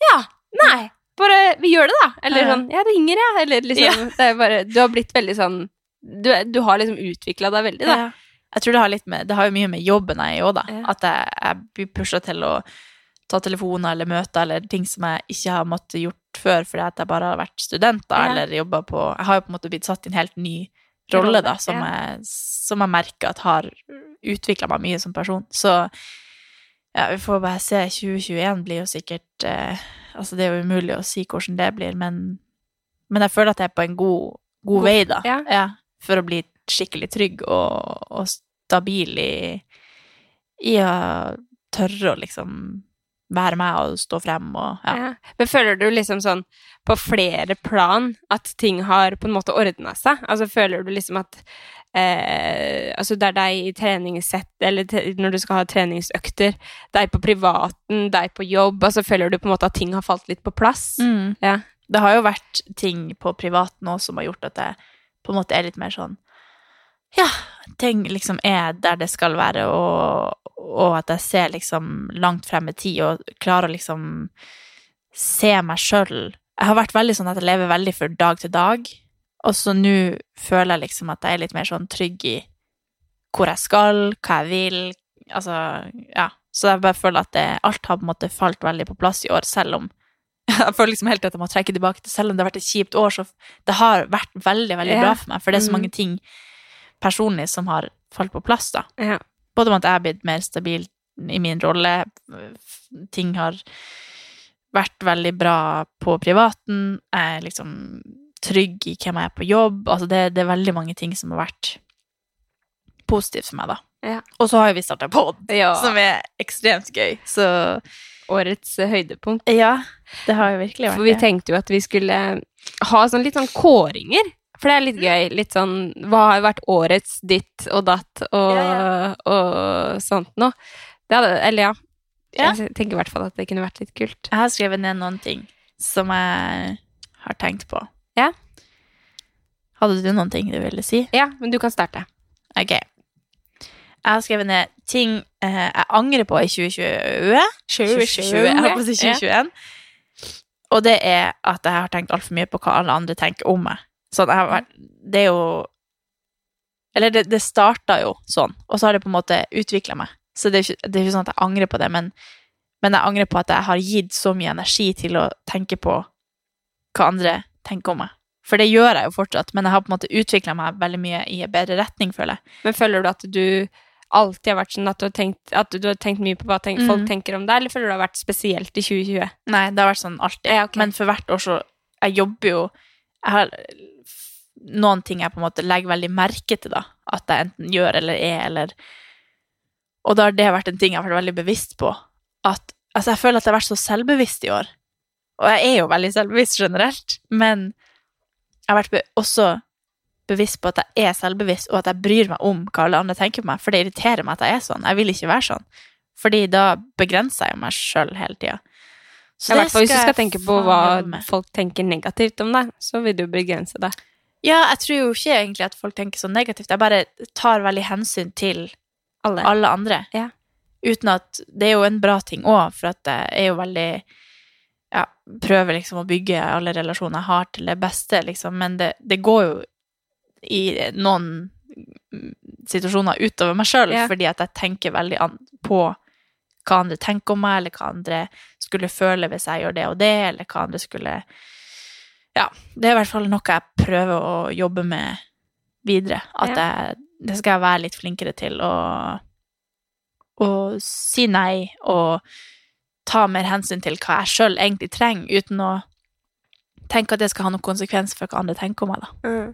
S2: Ja, nei, bare vi gjør det, da. Eller
S1: Ja.
S2: sånn Jeg ringer, jeg. Eller liksom
S1: Ja.
S2: Det er bare Du har blitt veldig sånn Du, du har liksom utvikla deg veldig, da.
S1: Ja. Jeg tror det har med Det har jo mye med jobben jeg gjør, da.
S2: Ja.
S1: At jeg, jeg blir pusha til å ta telefoner eller møter eller ting som jeg ikke har måttet gjort før fordi at jeg bare har vært student da,
S2: Ja.
S1: eller jobba på Jeg har jo på en måte blitt satt i en helt ny rolle, da, som,
S2: ja.
S1: jeg, som jeg merker at har utvikla meg mye som person. Så ja, vi får bare se. 2021 blir jo sikkert eh, Altså, det er jo umulig å si hvordan det blir, men, men jeg føler at jeg er på en god, god
S2: God-
S1: vei, da.
S2: ja.
S1: For å bli skikkelig trygg og, og stabil i, i å tørre å liksom være meg og stå frem og ja.
S2: Ja. Men føler du liksom sånn på flere plan at ting har på en måte ordna seg? Altså føler du liksom at eh, Altså det er deg i treningssett, eller når du skal ha treningsøkter, deg på privaten, deg på jobb, altså føler du på en måte at ting har falt litt på plass?
S1: Mm.
S2: Ja.
S1: Det har jo vært ting på privaten òg som har gjort at jeg på en måte er litt mer sånn Ja, ting liksom er der det skal være, og, og at jeg ser liksom langt frem i tid og klarer å liksom se meg sjøl. Jeg har vært veldig sånn at jeg lever veldig for dag til dag, og så nå føler jeg liksom at jeg er litt mer sånn trygg i hvor jeg skal, hva jeg vil, altså, ja. Så jeg bare føler at det, alt har på en måte falt veldig på plass i år, selv om jeg føler liksom helt at jeg må trekke tilbake til selv om det har vært et kjipt år, så det har vært veldig, veldig
S2: Ja.
S1: bra for meg, for det er så
S2: Mhm.
S1: mange ting personlig som har falt på plass, da.
S2: Ja.
S1: Både med at jeg har blitt mer stabil i min rolle, ting har vært veldig bra på privaten, jeg er liksom trygg i hvem jeg er på jobb, altså det, det er veldig mange ting som har vært positivt for meg, da.
S2: Ja.
S1: Og så har jo vi starta pod,
S2: Ja.
S1: som er ekstremt gøy, så
S2: Årets høydepunkt.
S1: ja, det har jo virkelig vært
S2: For vi tenkte jo at vi skulle ha sånn litt sånn kåringer. For det er litt gøy. Litt sånn Hva har vært årets ditt og datt og,
S1: Ja,
S2: og sånt noe? Det hadde Eller ja.
S1: Ja.
S2: Jeg tenker i hvert fall at det kunne vært litt kult.
S1: Jeg har skrevet ned noen ting som jeg har tenkt på.
S2: Ja.
S1: Hadde du noen ting du ville si?
S2: Ja, men du kan starte.
S1: Ok. Jeg har skrevet ned ting eh, jeg angrer på i 2020. 2020, jeg holdt på å si 2021. Og det er at jeg har tenkt altfor mye på hva alle andre tenker om meg. Sånn, vært Det er jo Eller det, det starta jo sånn, og så har det på en måte utvikla meg. Så det er, ikke, det er ikke sånn at jeg angrer på det, men, men jeg angrer på at jeg har gitt så mye energi til å tenke på hva andre tenker om meg. For det gjør jeg jo fortsatt, men jeg har på en måte utvikla meg veldig mye i en bedre retning, føler jeg.
S2: Men føler du at du alltid har vært sånn at du har tenkt, du har tenkt mye på hva tenk, folk
S1: Mm.
S2: tenker om deg, eller føler du det har vært spesielt i 2020?
S1: Nei, det har vært sånn alltid.
S2: Ja, okay.
S1: Men for hvert år så Jeg jobber jo Jeg har noen ting jeg på en måte legger veldig merke til, da. At jeg enten gjør eller er, eller Og da har det vært en ting jeg har vært veldig bevisst på. At Altså, jeg føler at jeg har vært så selvbevisst i år. Og jeg er jo veldig selvbevisst generelt, men jeg har vært også bevisst på at jeg er selvbevisst, og at jeg bryr meg om hva alle andre tenker på meg, for det irriterer meg at jeg er sånn. Jeg vil ikke være sånn. Fordi da begrenser jeg jo meg sjøl hele tida.
S2: Så ja, det skal hvis du skal tenke på hva folk tenker negativt om deg, så vil du begrense deg.
S1: Ja, jeg tror jo ikke egentlig at folk tenker så negativt. Jeg bare tar veldig hensyn til
S2: Alle.
S1: alle andre.
S2: Ja.
S1: Uten at Det er jo en bra ting òg, for at jeg er jo veldig Ja, prøver liksom å bygge alle relasjoner jeg har, til det beste, liksom. Men det, det går jo i noen situasjoner utover meg sjøl,
S2: yeah.
S1: fordi at jeg tenker veldig på hva andre tenker om meg, eller hva andre skulle føle hvis jeg gjør det og det, eller hva andre skulle Ja, det er i hvert fall noe jeg prøver å jobbe med videre. At
S2: yeah.
S1: jeg, det skal jeg være litt flinkere til å, å si nei og ta mer hensyn til hva jeg sjøl egentlig trenger, uten å tenke at det skal ha noen konsekvens for hva andre tenker om meg, da.
S2: Mm.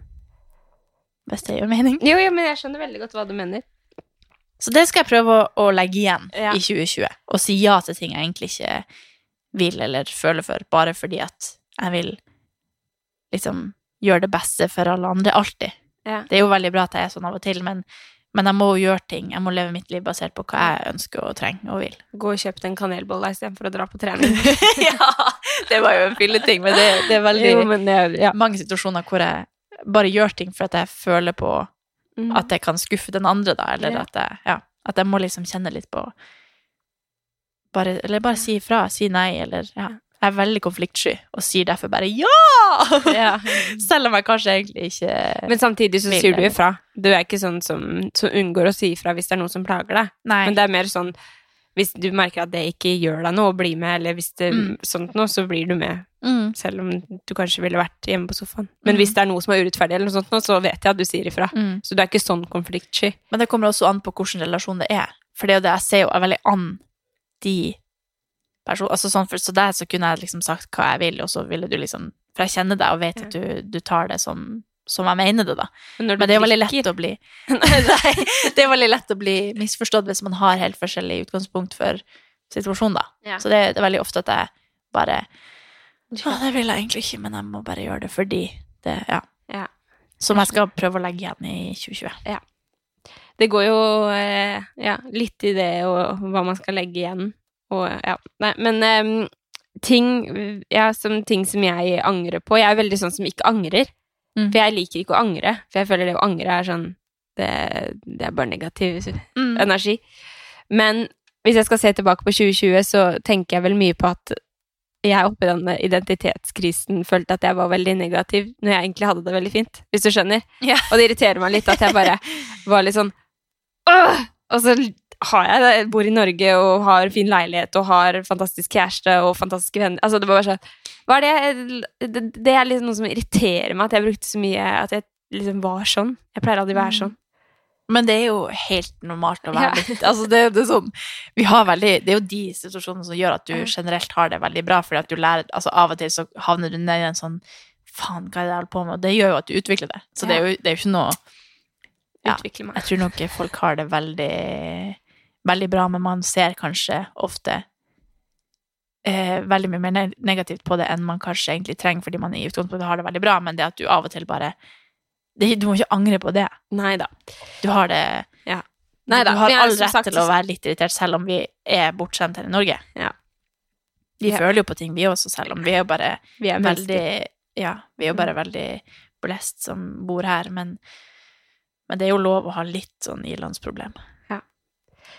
S1: Hvis det gjør mening.
S2: Jo, jo, men jeg skjønner veldig godt hva du mener.
S1: Så det skal jeg prøve å, å legge igjen
S2: Ja.
S1: i 2020. Og si ja til ting jeg egentlig ikke vil eller føler for, bare fordi at jeg vil liksom gjøre det beste for alle andre, alltid.
S2: Ja.
S1: Det er jo veldig bra at jeg er sånn av og til, men, men jeg må jo gjøre ting. Jeg må leve mitt liv basert på hva jeg ønsker og trenger og vil.
S2: Gå og kjøp deg en kanelbolle istedenfor å dra på trening.
S1: ja, det var jo en fylleting, men det, det er veldig
S2: Jo, men det- ja.
S1: mange situasjoner hvor jeg bare gjør ting for at jeg føler på
S2: Mm.
S1: at jeg kan skuffe den andre, da, eller
S2: Ja.
S1: at jeg Ja, at jeg må liksom kjenne litt på bare, Eller bare si ifra, si nei, eller ja. Jeg er veldig konfliktsky og sier derfor bare ja! Selv om jeg kanskje egentlig ikke
S2: Men samtidig så sier du ifra. Du er ikke sånn som, som unngår å si ifra hvis det er noen som plager deg.
S1: Nei.
S2: Men det er mer sånn hvis du merker at det ikke gjør deg noe å bli med, eller hvis det
S1: Mm.
S2: sånt noe, så blir du med,
S1: mm,
S2: selv om du kanskje ville vært hjemme på sofaen. Men
S1: Mm.
S2: hvis det er noe som er urettferdig, eller noe sånt, noe, så vet jeg at du sier ifra.
S1: mm.
S2: Så du er ikke sånn konfliktsky.
S1: Men det kommer også an på hvilken relasjon det er. For det er jo det jeg ser jo er veldig an de personene altså sånn, for, Så der så kunne jeg liksom sagt hva jeg vil, og så ville du liksom For jeg kjenner deg og vet at du, du tar det som, som jeg mener det, da.
S2: Men,
S1: Men det er veldig lett å bli Nei, det er veldig lett å bli misforstått hvis man har helt forskjellig utgangspunkt for situasjonen, da.
S2: Ja.
S1: Så det, det er veldig ofte at jeg bare Ja, det vil jeg egentlig ikke, men jeg må bare gjøre det fordi det Ja.
S2: Ja.
S1: Som jeg skal prøve å legge igjen i 2020.
S2: Det går jo eh, ja, litt i det og hva man skal legge igjen. Og, ja. Nei, men um, ting, ja, som, ting som jeg angrer på Jeg er veldig sånn som ikke angrer.
S1: Mm.
S2: For jeg liker ikke å angre. For jeg føler det å angre er sånn Det, det er bare negativ
S1: Mm.
S2: energi. Men hvis jeg skal se tilbake på 2020, så tenker jeg vel mye på at jeg oppe i denne identitetskrisen følte at jeg var veldig negativ når jeg egentlig hadde det veldig fint, hvis du skjønner.
S1: Ja.
S2: Og det irriterer meg litt at jeg bare var litt sånn Åh! Og så har jeg det, jeg bor i Norge og har fin leilighet og har fantastisk kjæreste og fantastiske venner. Altså, det var bare sånn Hva er det Det, det er liksom noe som irriterer meg, at jeg brukte så mye At jeg liksom var sånn. Jeg pleier aldri å være sånn.
S1: Men det er jo helt normalt å være
S2: Ja.
S1: litt Altså, det, det er sånn Vi har veldig Det er jo de situasjonene som gjør at du generelt har det veldig bra, fordi at du lærer Altså, av og til så havner du ned i en sånn Faen, hva er det jeg holder på med? Og det gjør jo at du utvikler det. Så det er jo, det er jo ikke noe Ja. Jeg tror nok folk har det veldig Veldig bra, men man ser kanskje ofte eh, veldig mye mer negativt på det enn man kanskje egentlig trenger, fordi man i utgangspunktet har det veldig bra, men det at du av og til bare det, Du må ikke angre på det.
S2: Nei da.
S1: Du har det
S2: Neida,
S1: Du har all rett
S2: sagt,
S1: til å være litt irritert, selv om vi er bortskjemt her i Norge.
S2: Ja.
S1: Vi
S2: Ja.
S1: føler jo på ting, vi også, selv om vi er jo bare
S2: Vi er
S1: veldig Ja, vi er jo bare veldig blest som bor her, men, men det er jo lov å ha litt sånn ilandsproblem.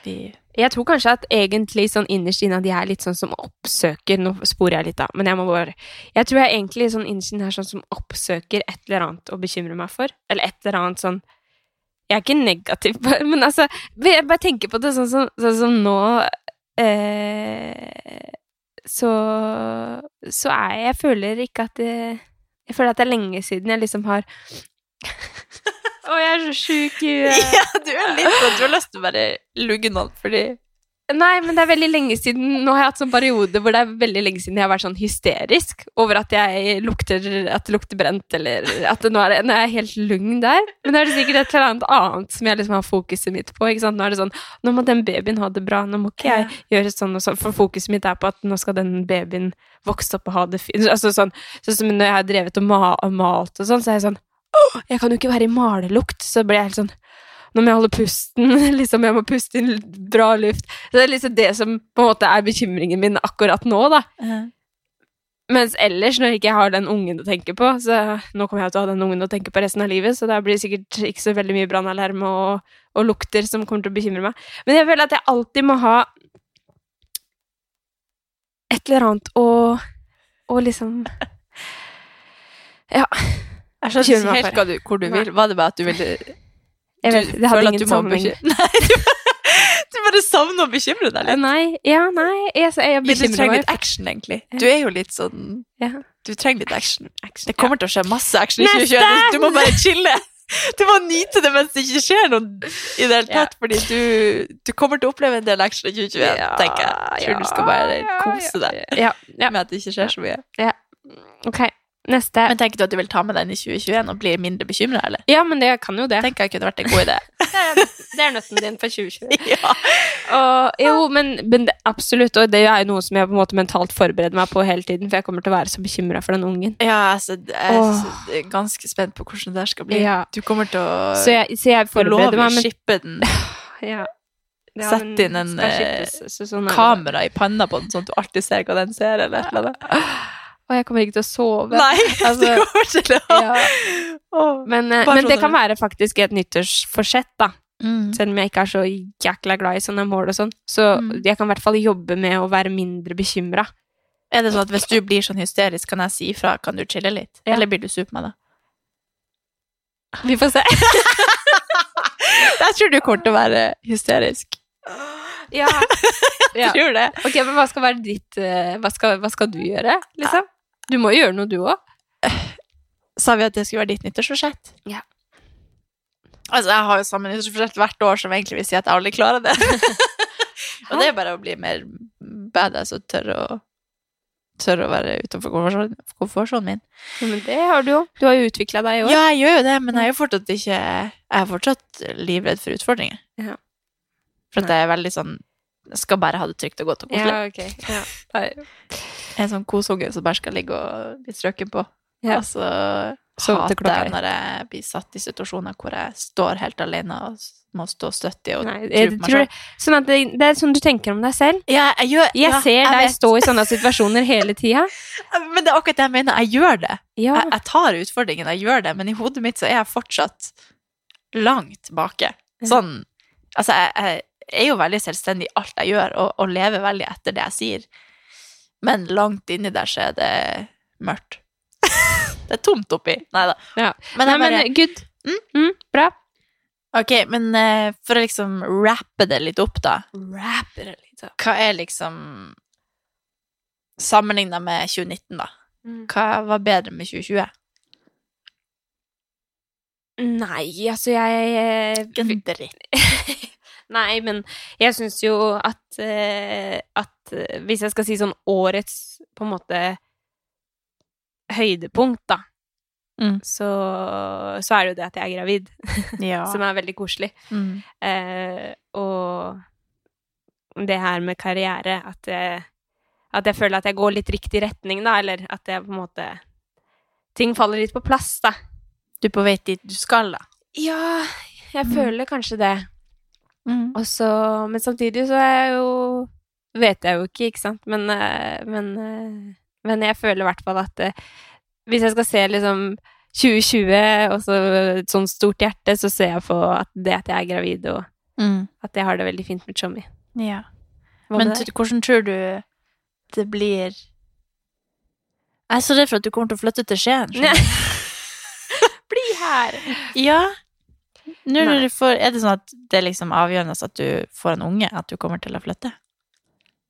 S1: Vi
S2: Jeg tror kanskje at egentlig sånn innerst inne at jeg er litt sånn som oppsøker Nå sporer jeg litt, da, men jeg må bare Jeg tror jeg egentlig sånn innerst inne er sånn som oppsøker et eller annet å bekymre meg for. Eller et eller annet sånn Jeg er ikke negativ, men altså Jeg bare tenker på det sånn som, sånn som nå eh, Så Så er jeg Jeg føler ikke at det Jeg føler at det er lenge siden jeg liksom har Å, jeg er så sjuk i huet.
S1: Ja, du er litt sånn Du har lyst til å bare lugge noen, fordi
S2: Nei, men det er veldig lenge siden Nå har jeg hatt sånn periode hvor det er veldig lenge siden jeg har vært sånn hysterisk over at jeg lukter At det lukter brent, eller at det nå er, nå er jeg helt lugn der. Men da er det sikkert et eller annet annet som jeg liksom har fokuset mitt på. Ikke sant? Nå er det sånn Nå må den babyen ha det bra. Nå må ikke jeg gjøre sånn og sånn. For fokuset mitt er på at nå skal den babyen vokse opp og ha det fint. Altså sånn, sånn som når jeg har drevet og malt og sånn, så er jeg sånn jeg kan jo ikke være i malelukt. Så blir jeg helt sånn nå må jeg holde pusten, liksom, jeg må puste inn bra luft. Så det er liksom det som på en måte er bekymringen min akkurat nå, da. Mens ellers, når jeg ikke har den ungen å tenke på Så nå kommer jeg til å ha den ungen å tenke på resten av livet, så da blir det sikkert ikke så veldig mye brannalarm og, og lukter som kommer til å bekymre meg. Men jeg føler at jeg alltid må ha et eller annet å, å liksom Ja.
S1: Jeg skjønner ikke helt hva du, hvor du vil. Var det bare at du ville
S2: Jeg vet, det hadde ingen sammenheng.
S1: Nei, du, du bare savner å bekymre deg litt.
S2: Nei, ja, nei Jeg, jeg
S1: jeg du trenger litt action, egentlig. Du er jo litt sånn
S2: Ja.
S1: Du trenger litt action. Det kommer til å skje masse action i
S2: Neste!
S1: 2021. Du må bare chille. Du må nyte det mens det ikke skjer noe i det hele tatt, fordi du, du kommer til å oppleve en del action i 2021, tenker jeg. Jeg tror du skal bare kose deg
S2: Ja, ja.
S1: med at det ikke skjer så mye. Ja.
S2: Ok, neste.
S1: Men tenker du at du vil ta med den i 2021 og bli mindre bekymra, eller?
S2: Ja, men det kan jo det.
S1: Tenker jeg kunne vært en god idé.
S2: Det er nøtten din for 2020.
S1: ja.
S2: Og, jo, men, men det, absolutt. Og det er jo noe som jeg på en måte mentalt forbereder meg på hele tiden, for jeg kommer til å være så bekymra for den ungen.
S1: Ja, altså, jeg er
S2: Åh.
S1: ganske spent på hvordan det der skal bli.
S2: Ja.
S1: Du kommer til å
S2: Så jeg, så jeg
S1: få lov
S2: forbereder
S1: å
S2: meg, men
S1: shippe den
S2: ja. Ja,
S1: Sett inn en,
S2: skal så sånn er
S1: kamera i panna på den, sånn at du alltid ser hva den ser, eller et eller annet.
S2: Og jeg kommer ikke til å sove.
S1: Nei,
S2: Altså,
S1: du kommer til å
S2: Ja. Men, eh, men
S1: sånn
S2: det kan være faktisk et nyttårsforsett, da.
S1: Mm.
S2: Selv om jeg ikke er så jækla glad i sånne mål og sånn. Så
S1: Mm.
S2: jeg kan i hvert fall jobbe med å være mindre bekymra.
S1: Er det sånn at hvis du blir sånn hysterisk, kan jeg si ifra? Kan du chille litt?
S2: Ja.
S1: Eller blir du sur på meg da?
S2: Vi får se.
S1: Jeg tror du kommer til å være hysterisk.
S2: ja. ja.
S1: Tror det.
S2: Ok, men hva skal være ditt eh, hva, skal, hva skal du gjøre, liksom? Du må jo gjøre noe, du òg.
S1: Sa vi at det skulle være ditt nyttårsforsett?
S2: Ja.
S1: Altså, jeg har jo samme nyttårsforsett hvert år, som egentlig vil si at jeg aldri klarer det. og det er bare å bli mer badass og tørre å Tørre å være utenfor komfortsonen min. min.
S2: Men det har du jo. Du har jo utvikla deg i år.
S1: Ja, jeg gjør jo det, men jeg er jo fortsatt ikke Jeg er fortsatt livredd for utfordringer.
S2: Ja.
S1: For at jeg er veldig sånn Jeg skal bare ha det trygt og godt og koselig.
S2: Ja, ok. Ja.
S1: En sånn kosunge som bare skal ligge og bli strøken på.
S2: Ja.
S1: Og så hater jeg når jeg blir satt i situasjoner hvor jeg står helt alene og må stå støttig og
S2: Nei,
S1: tro på meg selv.
S2: det, sånn at det, det er sånn du tenker om deg selv.
S1: Ja, jeg gjør
S2: Jeg
S1: ja,
S2: ser deg stå i sånne situasjoner hele tida.
S1: Men det er akkurat det jeg mener. Jeg gjør det.
S2: Ja.
S1: Jeg, jeg tar utfordringen, jeg gjør det, men i hodet mitt så er jeg fortsatt langt bake. Sånn Altså, jeg er jo veldig selvstendig i alt jeg gjør, og, og lever veldig etter det jeg sier. Men langt inni der så er det mørkt. det er tomt oppi. Nei da.
S2: Ja.
S1: Men
S2: Nei,
S1: bare
S2: men good. Mm, bra.
S1: Ok, men uh, for å liksom rappe det litt opp, da.
S2: Rappe det litt, opp.
S1: Hva er liksom Sammenligna med 2019, da.
S2: Mm.
S1: Hva var bedre med 2020?
S2: Nei, altså jeg
S1: Dritt.
S2: Nei, men jeg syns jo at, eh, at eh, Hvis jeg skal si sånn årets på en måte høydepunkt, da,
S1: Mm.
S2: så, så er det jo det at jeg er gravid,
S1: Ja.
S2: som er veldig koselig.
S1: Mm.
S2: Eh, og det her med karriere, at jeg, at jeg føler at jeg går litt riktig retning, da, eller at jeg på en måte Ting faller litt på plass, da.
S1: Du er på vei dit du skal, da.
S2: Ja, jeg
S1: Mm.
S2: føler kanskje det.
S1: Mm.
S2: Så, men samtidig så er jeg jo Vet jeg jo ikke, ikke sant, men, eh, men, eh, men jeg føler i hvert fall at eh, hvis jeg skal se liksom 2020 og så et sånt stort hjerte, så ser jeg på at det at jeg er gravid, og
S1: Mm.
S2: at jeg har det veldig fint med Chommy.
S1: Ja. Men hvordan tror du det blir Jeg er så redd for at du kommer til å flytte til Skien.
S2: Bli her!
S1: Ja. Nå når du får, er det sånn at det er liksom avgjørende at du får en unge, at du kommer til å flytte?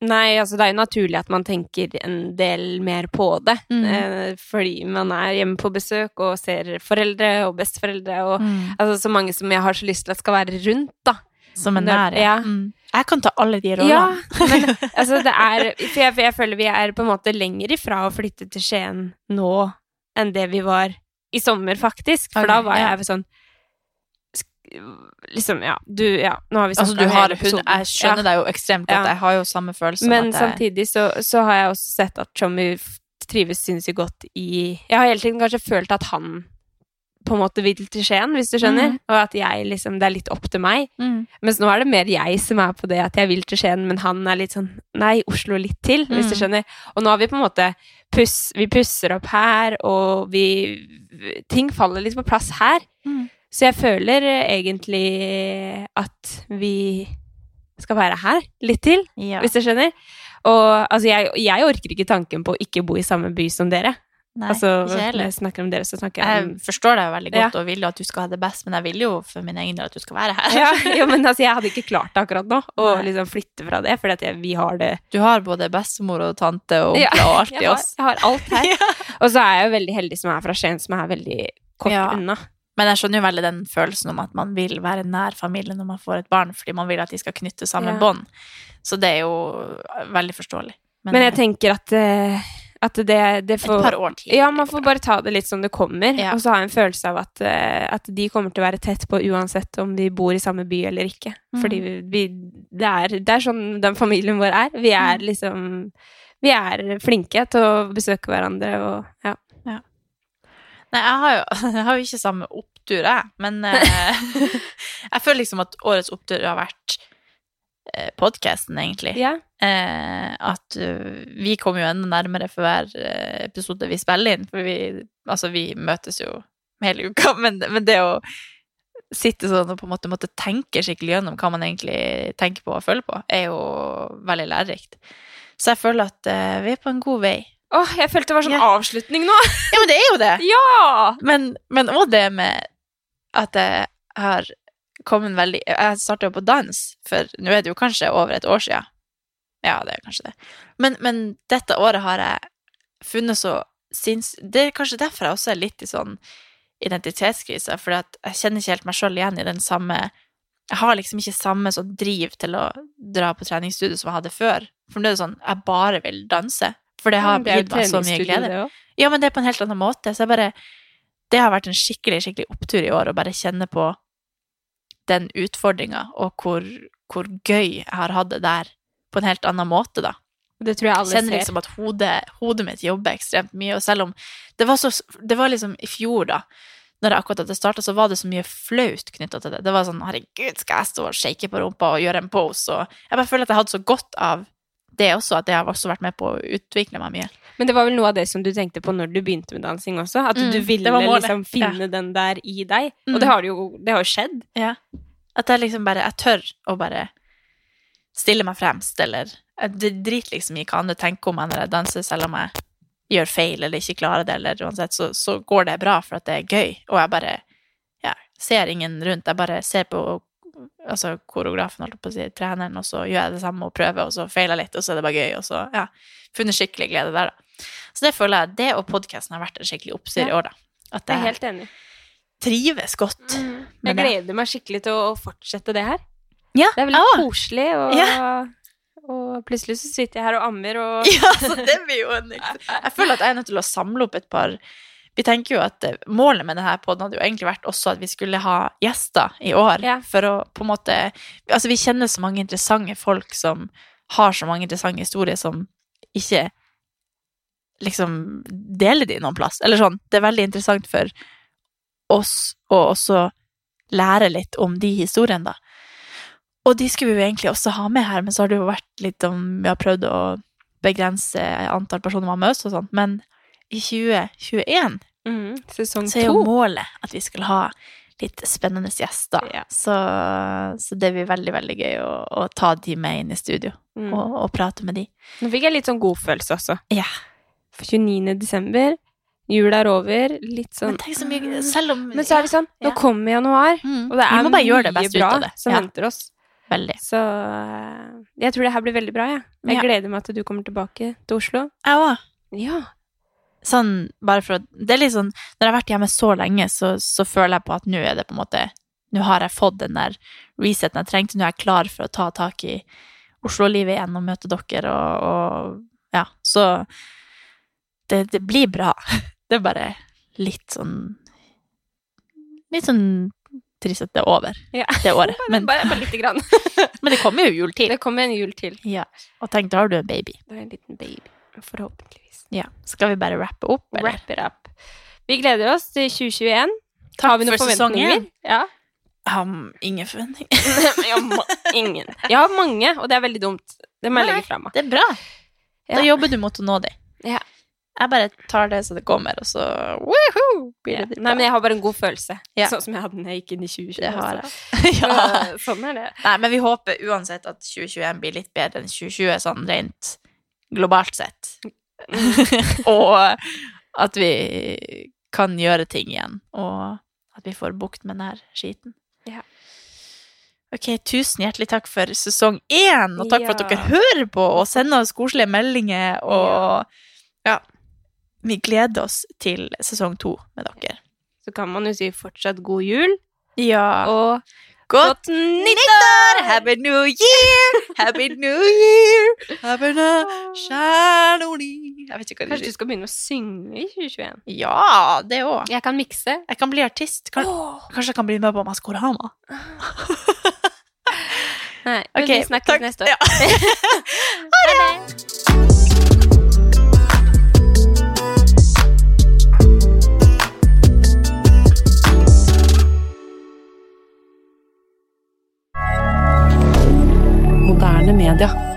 S2: Nei, altså det er jo naturlig at man tenker en del mer på det.
S1: Mm.
S2: Eh, fordi man er hjemme på besøk og ser foreldre og besteforeldre og
S1: Mm.
S2: altså, så mange som jeg har så lyst til at skal være rundt, da.
S1: Som en nær,
S2: ja.
S1: Mm. Jeg kan ta alle de
S2: Ja, men altså det er For jeg, for jeg føler vi er på en måte lenger ifra å flytte til Skien nå enn det vi var i sommer, faktisk. For
S1: okay,
S2: da var
S1: ja.
S2: jeg sånn sk- Liksom, ja, du Ja, nå har vi
S1: Altså,
S2: om hele episoden.
S1: jeg skjønner
S2: Ja.
S1: deg jo ekstremt godt.
S2: Ja.
S1: Jeg har jo samme følelse.
S2: Men
S1: jeg,
S2: samtidig så, så har jeg også sett at Tommy trives sinnssykt godt i Jeg har hele tiden kanskje følt at han på en måte vil til Skien, hvis du skjønner.
S1: Mm.
S2: Og at jeg liksom, det er litt opp til meg.
S1: Mm.
S2: Mens nå er det mer jeg som er på det at jeg vil til Skien, men han er litt sånn Nei, Oslo litt til, hvis du
S1: Mm.
S2: skjønner. Og nå har vi på en måte puss, Vi pusser opp her, og vi Ting faller litt på plass her.
S1: Mm.
S2: Så jeg føler egentlig at vi skal være her litt til,
S1: Ja.
S2: hvis du skjønner. Og altså, jeg, jeg orker ikke tanken på å ikke bo i samme by som dere.
S1: Nei,
S2: altså, når jeg snakker om dere, så snakker jeg om
S1: Jeg forstår deg veldig godt og vil jo at du skal ha det best, men jeg vil jo for min egen del at du skal være her.
S2: ja, jo, men altså, jeg hadde ikke klart det akkurat nå, å liksom flytte fra det, jeg, vi har det
S1: Du har både bestemor og tante og
S2: Ja,
S1: og alt i oss.
S2: jeg har alt her. Og så er jeg jo veldig heldig som er fra Skien, som er veldig kort
S1: Ja.
S2: unna.
S1: Men jeg skjønner jo veldig den følelsen om at man vil være nær familien når man får et barn, fordi man vil at de skal knytte sammen
S2: Ja.
S1: bånd. Så det er jo veldig forståelig.
S2: Men, jeg tenker at, eh, at det, det
S1: et par år til.
S2: Ja, man får bare ta det litt som det kommer.
S1: Ja.
S2: Og så har jeg en følelse av at, eh, at de kommer til å være tett på uansett om vi bor i samme by eller ikke.
S1: Mm.
S2: Fordi vi, vi det, er, det er sånn den familien vår er. Vi er
S1: Mhm.
S2: liksom Vi er flinke til å besøke hverandre og ja.
S1: Nei, jeg har jo, jeg har jo ikke samme opptur, jeg. Men eh, jeg føler liksom at årets opptur har vært eh, podkasten, egentlig.
S2: ja.
S1: Eh, at uh, vi kommer jo enda nærmere for hver eh, episode vi spiller inn. For vi, altså, vi møtes jo hele uka, men, men det å sitte sånn og på en måte måtte tenke skikkelig gjennom hva man egentlig tenker på og føler på, er jo veldig lærerikt. Så jeg føler at eh, vi er på en god vei.
S2: Åh, jeg følte det var sånn
S1: Ja.
S2: avslutning nå!
S1: Ja, men det er jo det!
S2: ja!
S1: Men, men også det med at jeg har kommet veldig Jeg starta jo på dans, for nå er det jo kanskje over et år siden. Ja, det er kanskje det. Men, men dette året har jeg funnet så sinns... Det er kanskje derfor jeg også er litt i sånn identitetskrise, for jeg kjenner ikke helt meg sjøl igjen i den samme Jeg har liksom ikke samme sånn driv til å dra på treningsstudio som jeg hadde før. For nå er det sånn Jeg bare vil danse. For det har gitt meg så mye glede. Ja, men det er på en helt annen måte. Så jeg bare Det har vært en skikkelig, skikkelig opptur i år å bare kjenne på den utfordringa, og hvor, hvor gøy jeg har hatt det der på en helt annen måte, da.
S2: Det tror jeg alle
S1: Kjenner
S2: ser.
S1: liksom at hodet, hodet mitt jobber ekstremt mye, og selv om Det var så Det var liksom i fjor, da, når jeg akkurat hadde starta, så var det så mye flaut knytta til det. Det var sånn herregud, skal jeg stå og shake på rumpa og gjøre en pose, og Jeg bare føler at jeg hadde så godt av det også, at det har også vært med på å utvikle meg mye.
S2: Men det var vel noe av det som du tenkte på når du begynte med dansing også? At
S1: Mm,
S2: du ville liksom finne den der i deg?
S1: Mm.
S2: Og det har, jo, det har skjedd.
S1: Ja. At jeg liksom bare Jeg tør å bare stille meg fremst, eller Jeg d- driter liksom i hva andre tenker om meg når jeg danser, selv om jeg gjør feil eller ikke klarer det, eller uansett, så, så går det bra for at det er gøy. Og jeg bare ja, ser ingen rundt. Jeg bare ser på altså koreografen, holdt jeg på å si, treneren, og så gjør jeg det samme og prøver, og så feiler jeg litt, og så er det bare gøy, og så ja, funnet skikkelig glede der, da. Så det føler jeg, det og podkasten har vært en skikkelig oppstyr i år, da. At
S2: Jeg er helt enig.
S1: trives godt.
S2: Jeg
S1: med det.
S2: gleder meg skikkelig til å fortsette det her.
S1: Ja,
S2: Det er veldig
S1: jeg
S2: koselig, og, og plutselig så sitter jeg her og ammer og
S1: Ja, så det blir jo en Jeg føler at jeg er nødt til å samle opp et par Vi tenker jo at eh, målet med denne podden hadde jo egentlig vært også at vi skulle ha gjester i år.
S2: Ja.
S1: For å på en måte Altså, vi kjenner så mange interessante folk som har så mange interessante historier som ikke liksom deler de noen plass. Eller sånn. Det er veldig interessant for oss å også lære litt om de historiene, da. Og de skulle vi jo egentlig også ha med her, men så har det jo vært litt om Vi har prøvd å begrense antall personer man oss og sånt, men i 2021
S2: mm, Sesong
S1: så er jo målet at vi skal ha litt spennende gjester.
S2: Ja.
S1: Så, så det blir veldig, veldig gøy å, å ta de med inn i studio
S2: Mm.
S1: og, og prate med de.
S2: Nå fikk jeg litt sånn godfølelse også.
S1: Ja.
S2: For 29. desember, jula er over, litt sånn
S1: Men tenk så mye Selv om
S2: Men så er det sånn, nå kommer januar,
S1: Mm.
S2: og det
S1: Vi
S2: er
S1: må bare gjøre det
S2: mye bra
S1: ut av det.
S2: som
S1: Ja,
S2: venter oss.
S1: veldig.
S2: Så eh, jeg tror det her blir veldig bra, jeg. Jeg
S1: Ja.
S2: gleder meg til du kommer tilbake til Oslo.
S1: Jeg òg.
S2: Ja.
S1: Sånn, bare for å Det er litt sånn Når jeg har vært hjemme så lenge, så, så føler jeg på at nå er det på en måte Nå har jeg fått den der reseten jeg trengte. Nå er jeg klar for å ta tak i Oslo-livet igjen og møte dere og, og Ja, så det, det blir bra. Det er bare litt sånn Litt sånn trist at det er over,
S2: Ja.
S1: det året. Men,
S2: bare, bare lite grann.
S1: men det kommer jo jul til.
S2: Det kommer en jul til.
S1: Ja. Og tenk, da har du en baby.
S2: Det er en liten baby. Forhåpentligvis.
S1: Ja. Skal vi bare rappe opp, eller?
S2: Wrap it up. Vi gleder oss til 2021. Har vi noen forventninger? Ja.
S1: Um, ingen forventninger.
S2: har ingen. Jeg har mange, og det er veldig dumt. Det må jeg legge fra meg.
S1: Det er bra. Da
S2: Ja.
S1: jobber du mot å nå dem.
S2: Ja.
S1: Jeg bare tar det så det kommer, og så woohoo, blir
S2: Ja.
S1: det
S2: Nei, men jeg har bare en god følelse.
S1: Ja.
S2: Sånn som jeg hadde når jeg gikk inn i 2020.
S1: Det har jeg. ja.
S2: Sånn er det.
S1: Nei, men vi håper uansett at 2021 blir litt bedre enn 2020, sånn rent globalt sett. og at vi kan gjøre ting igjen, og at vi får bukt med denne skiten.
S2: Ja.
S1: Ok, tusen hjertelig takk for sesong én, og takk for at dere hører på og sender oss koselige meldinger, og ja, vi gleder oss til sesong to med dere.
S2: Så kan man jo si fortsatt god jul,
S1: Ja,
S2: og
S1: godt
S2: godt nytt!
S1: nyttår! Happy New Year! Happy New Year! Happy New Jeg vet ikke hva det
S2: Kanskje du skal begynne å synge i 2021?
S1: Ja, det òg.
S2: Jeg kan mikse.
S1: Jeg kan bli artist. Kan, Kanskje jeg kan bli med på Maskorama.
S2: Nei, men
S1: okay,
S2: vi snakkes
S1: takk.
S2: neste år.
S1: Ja.
S2: Ha det! moderne media.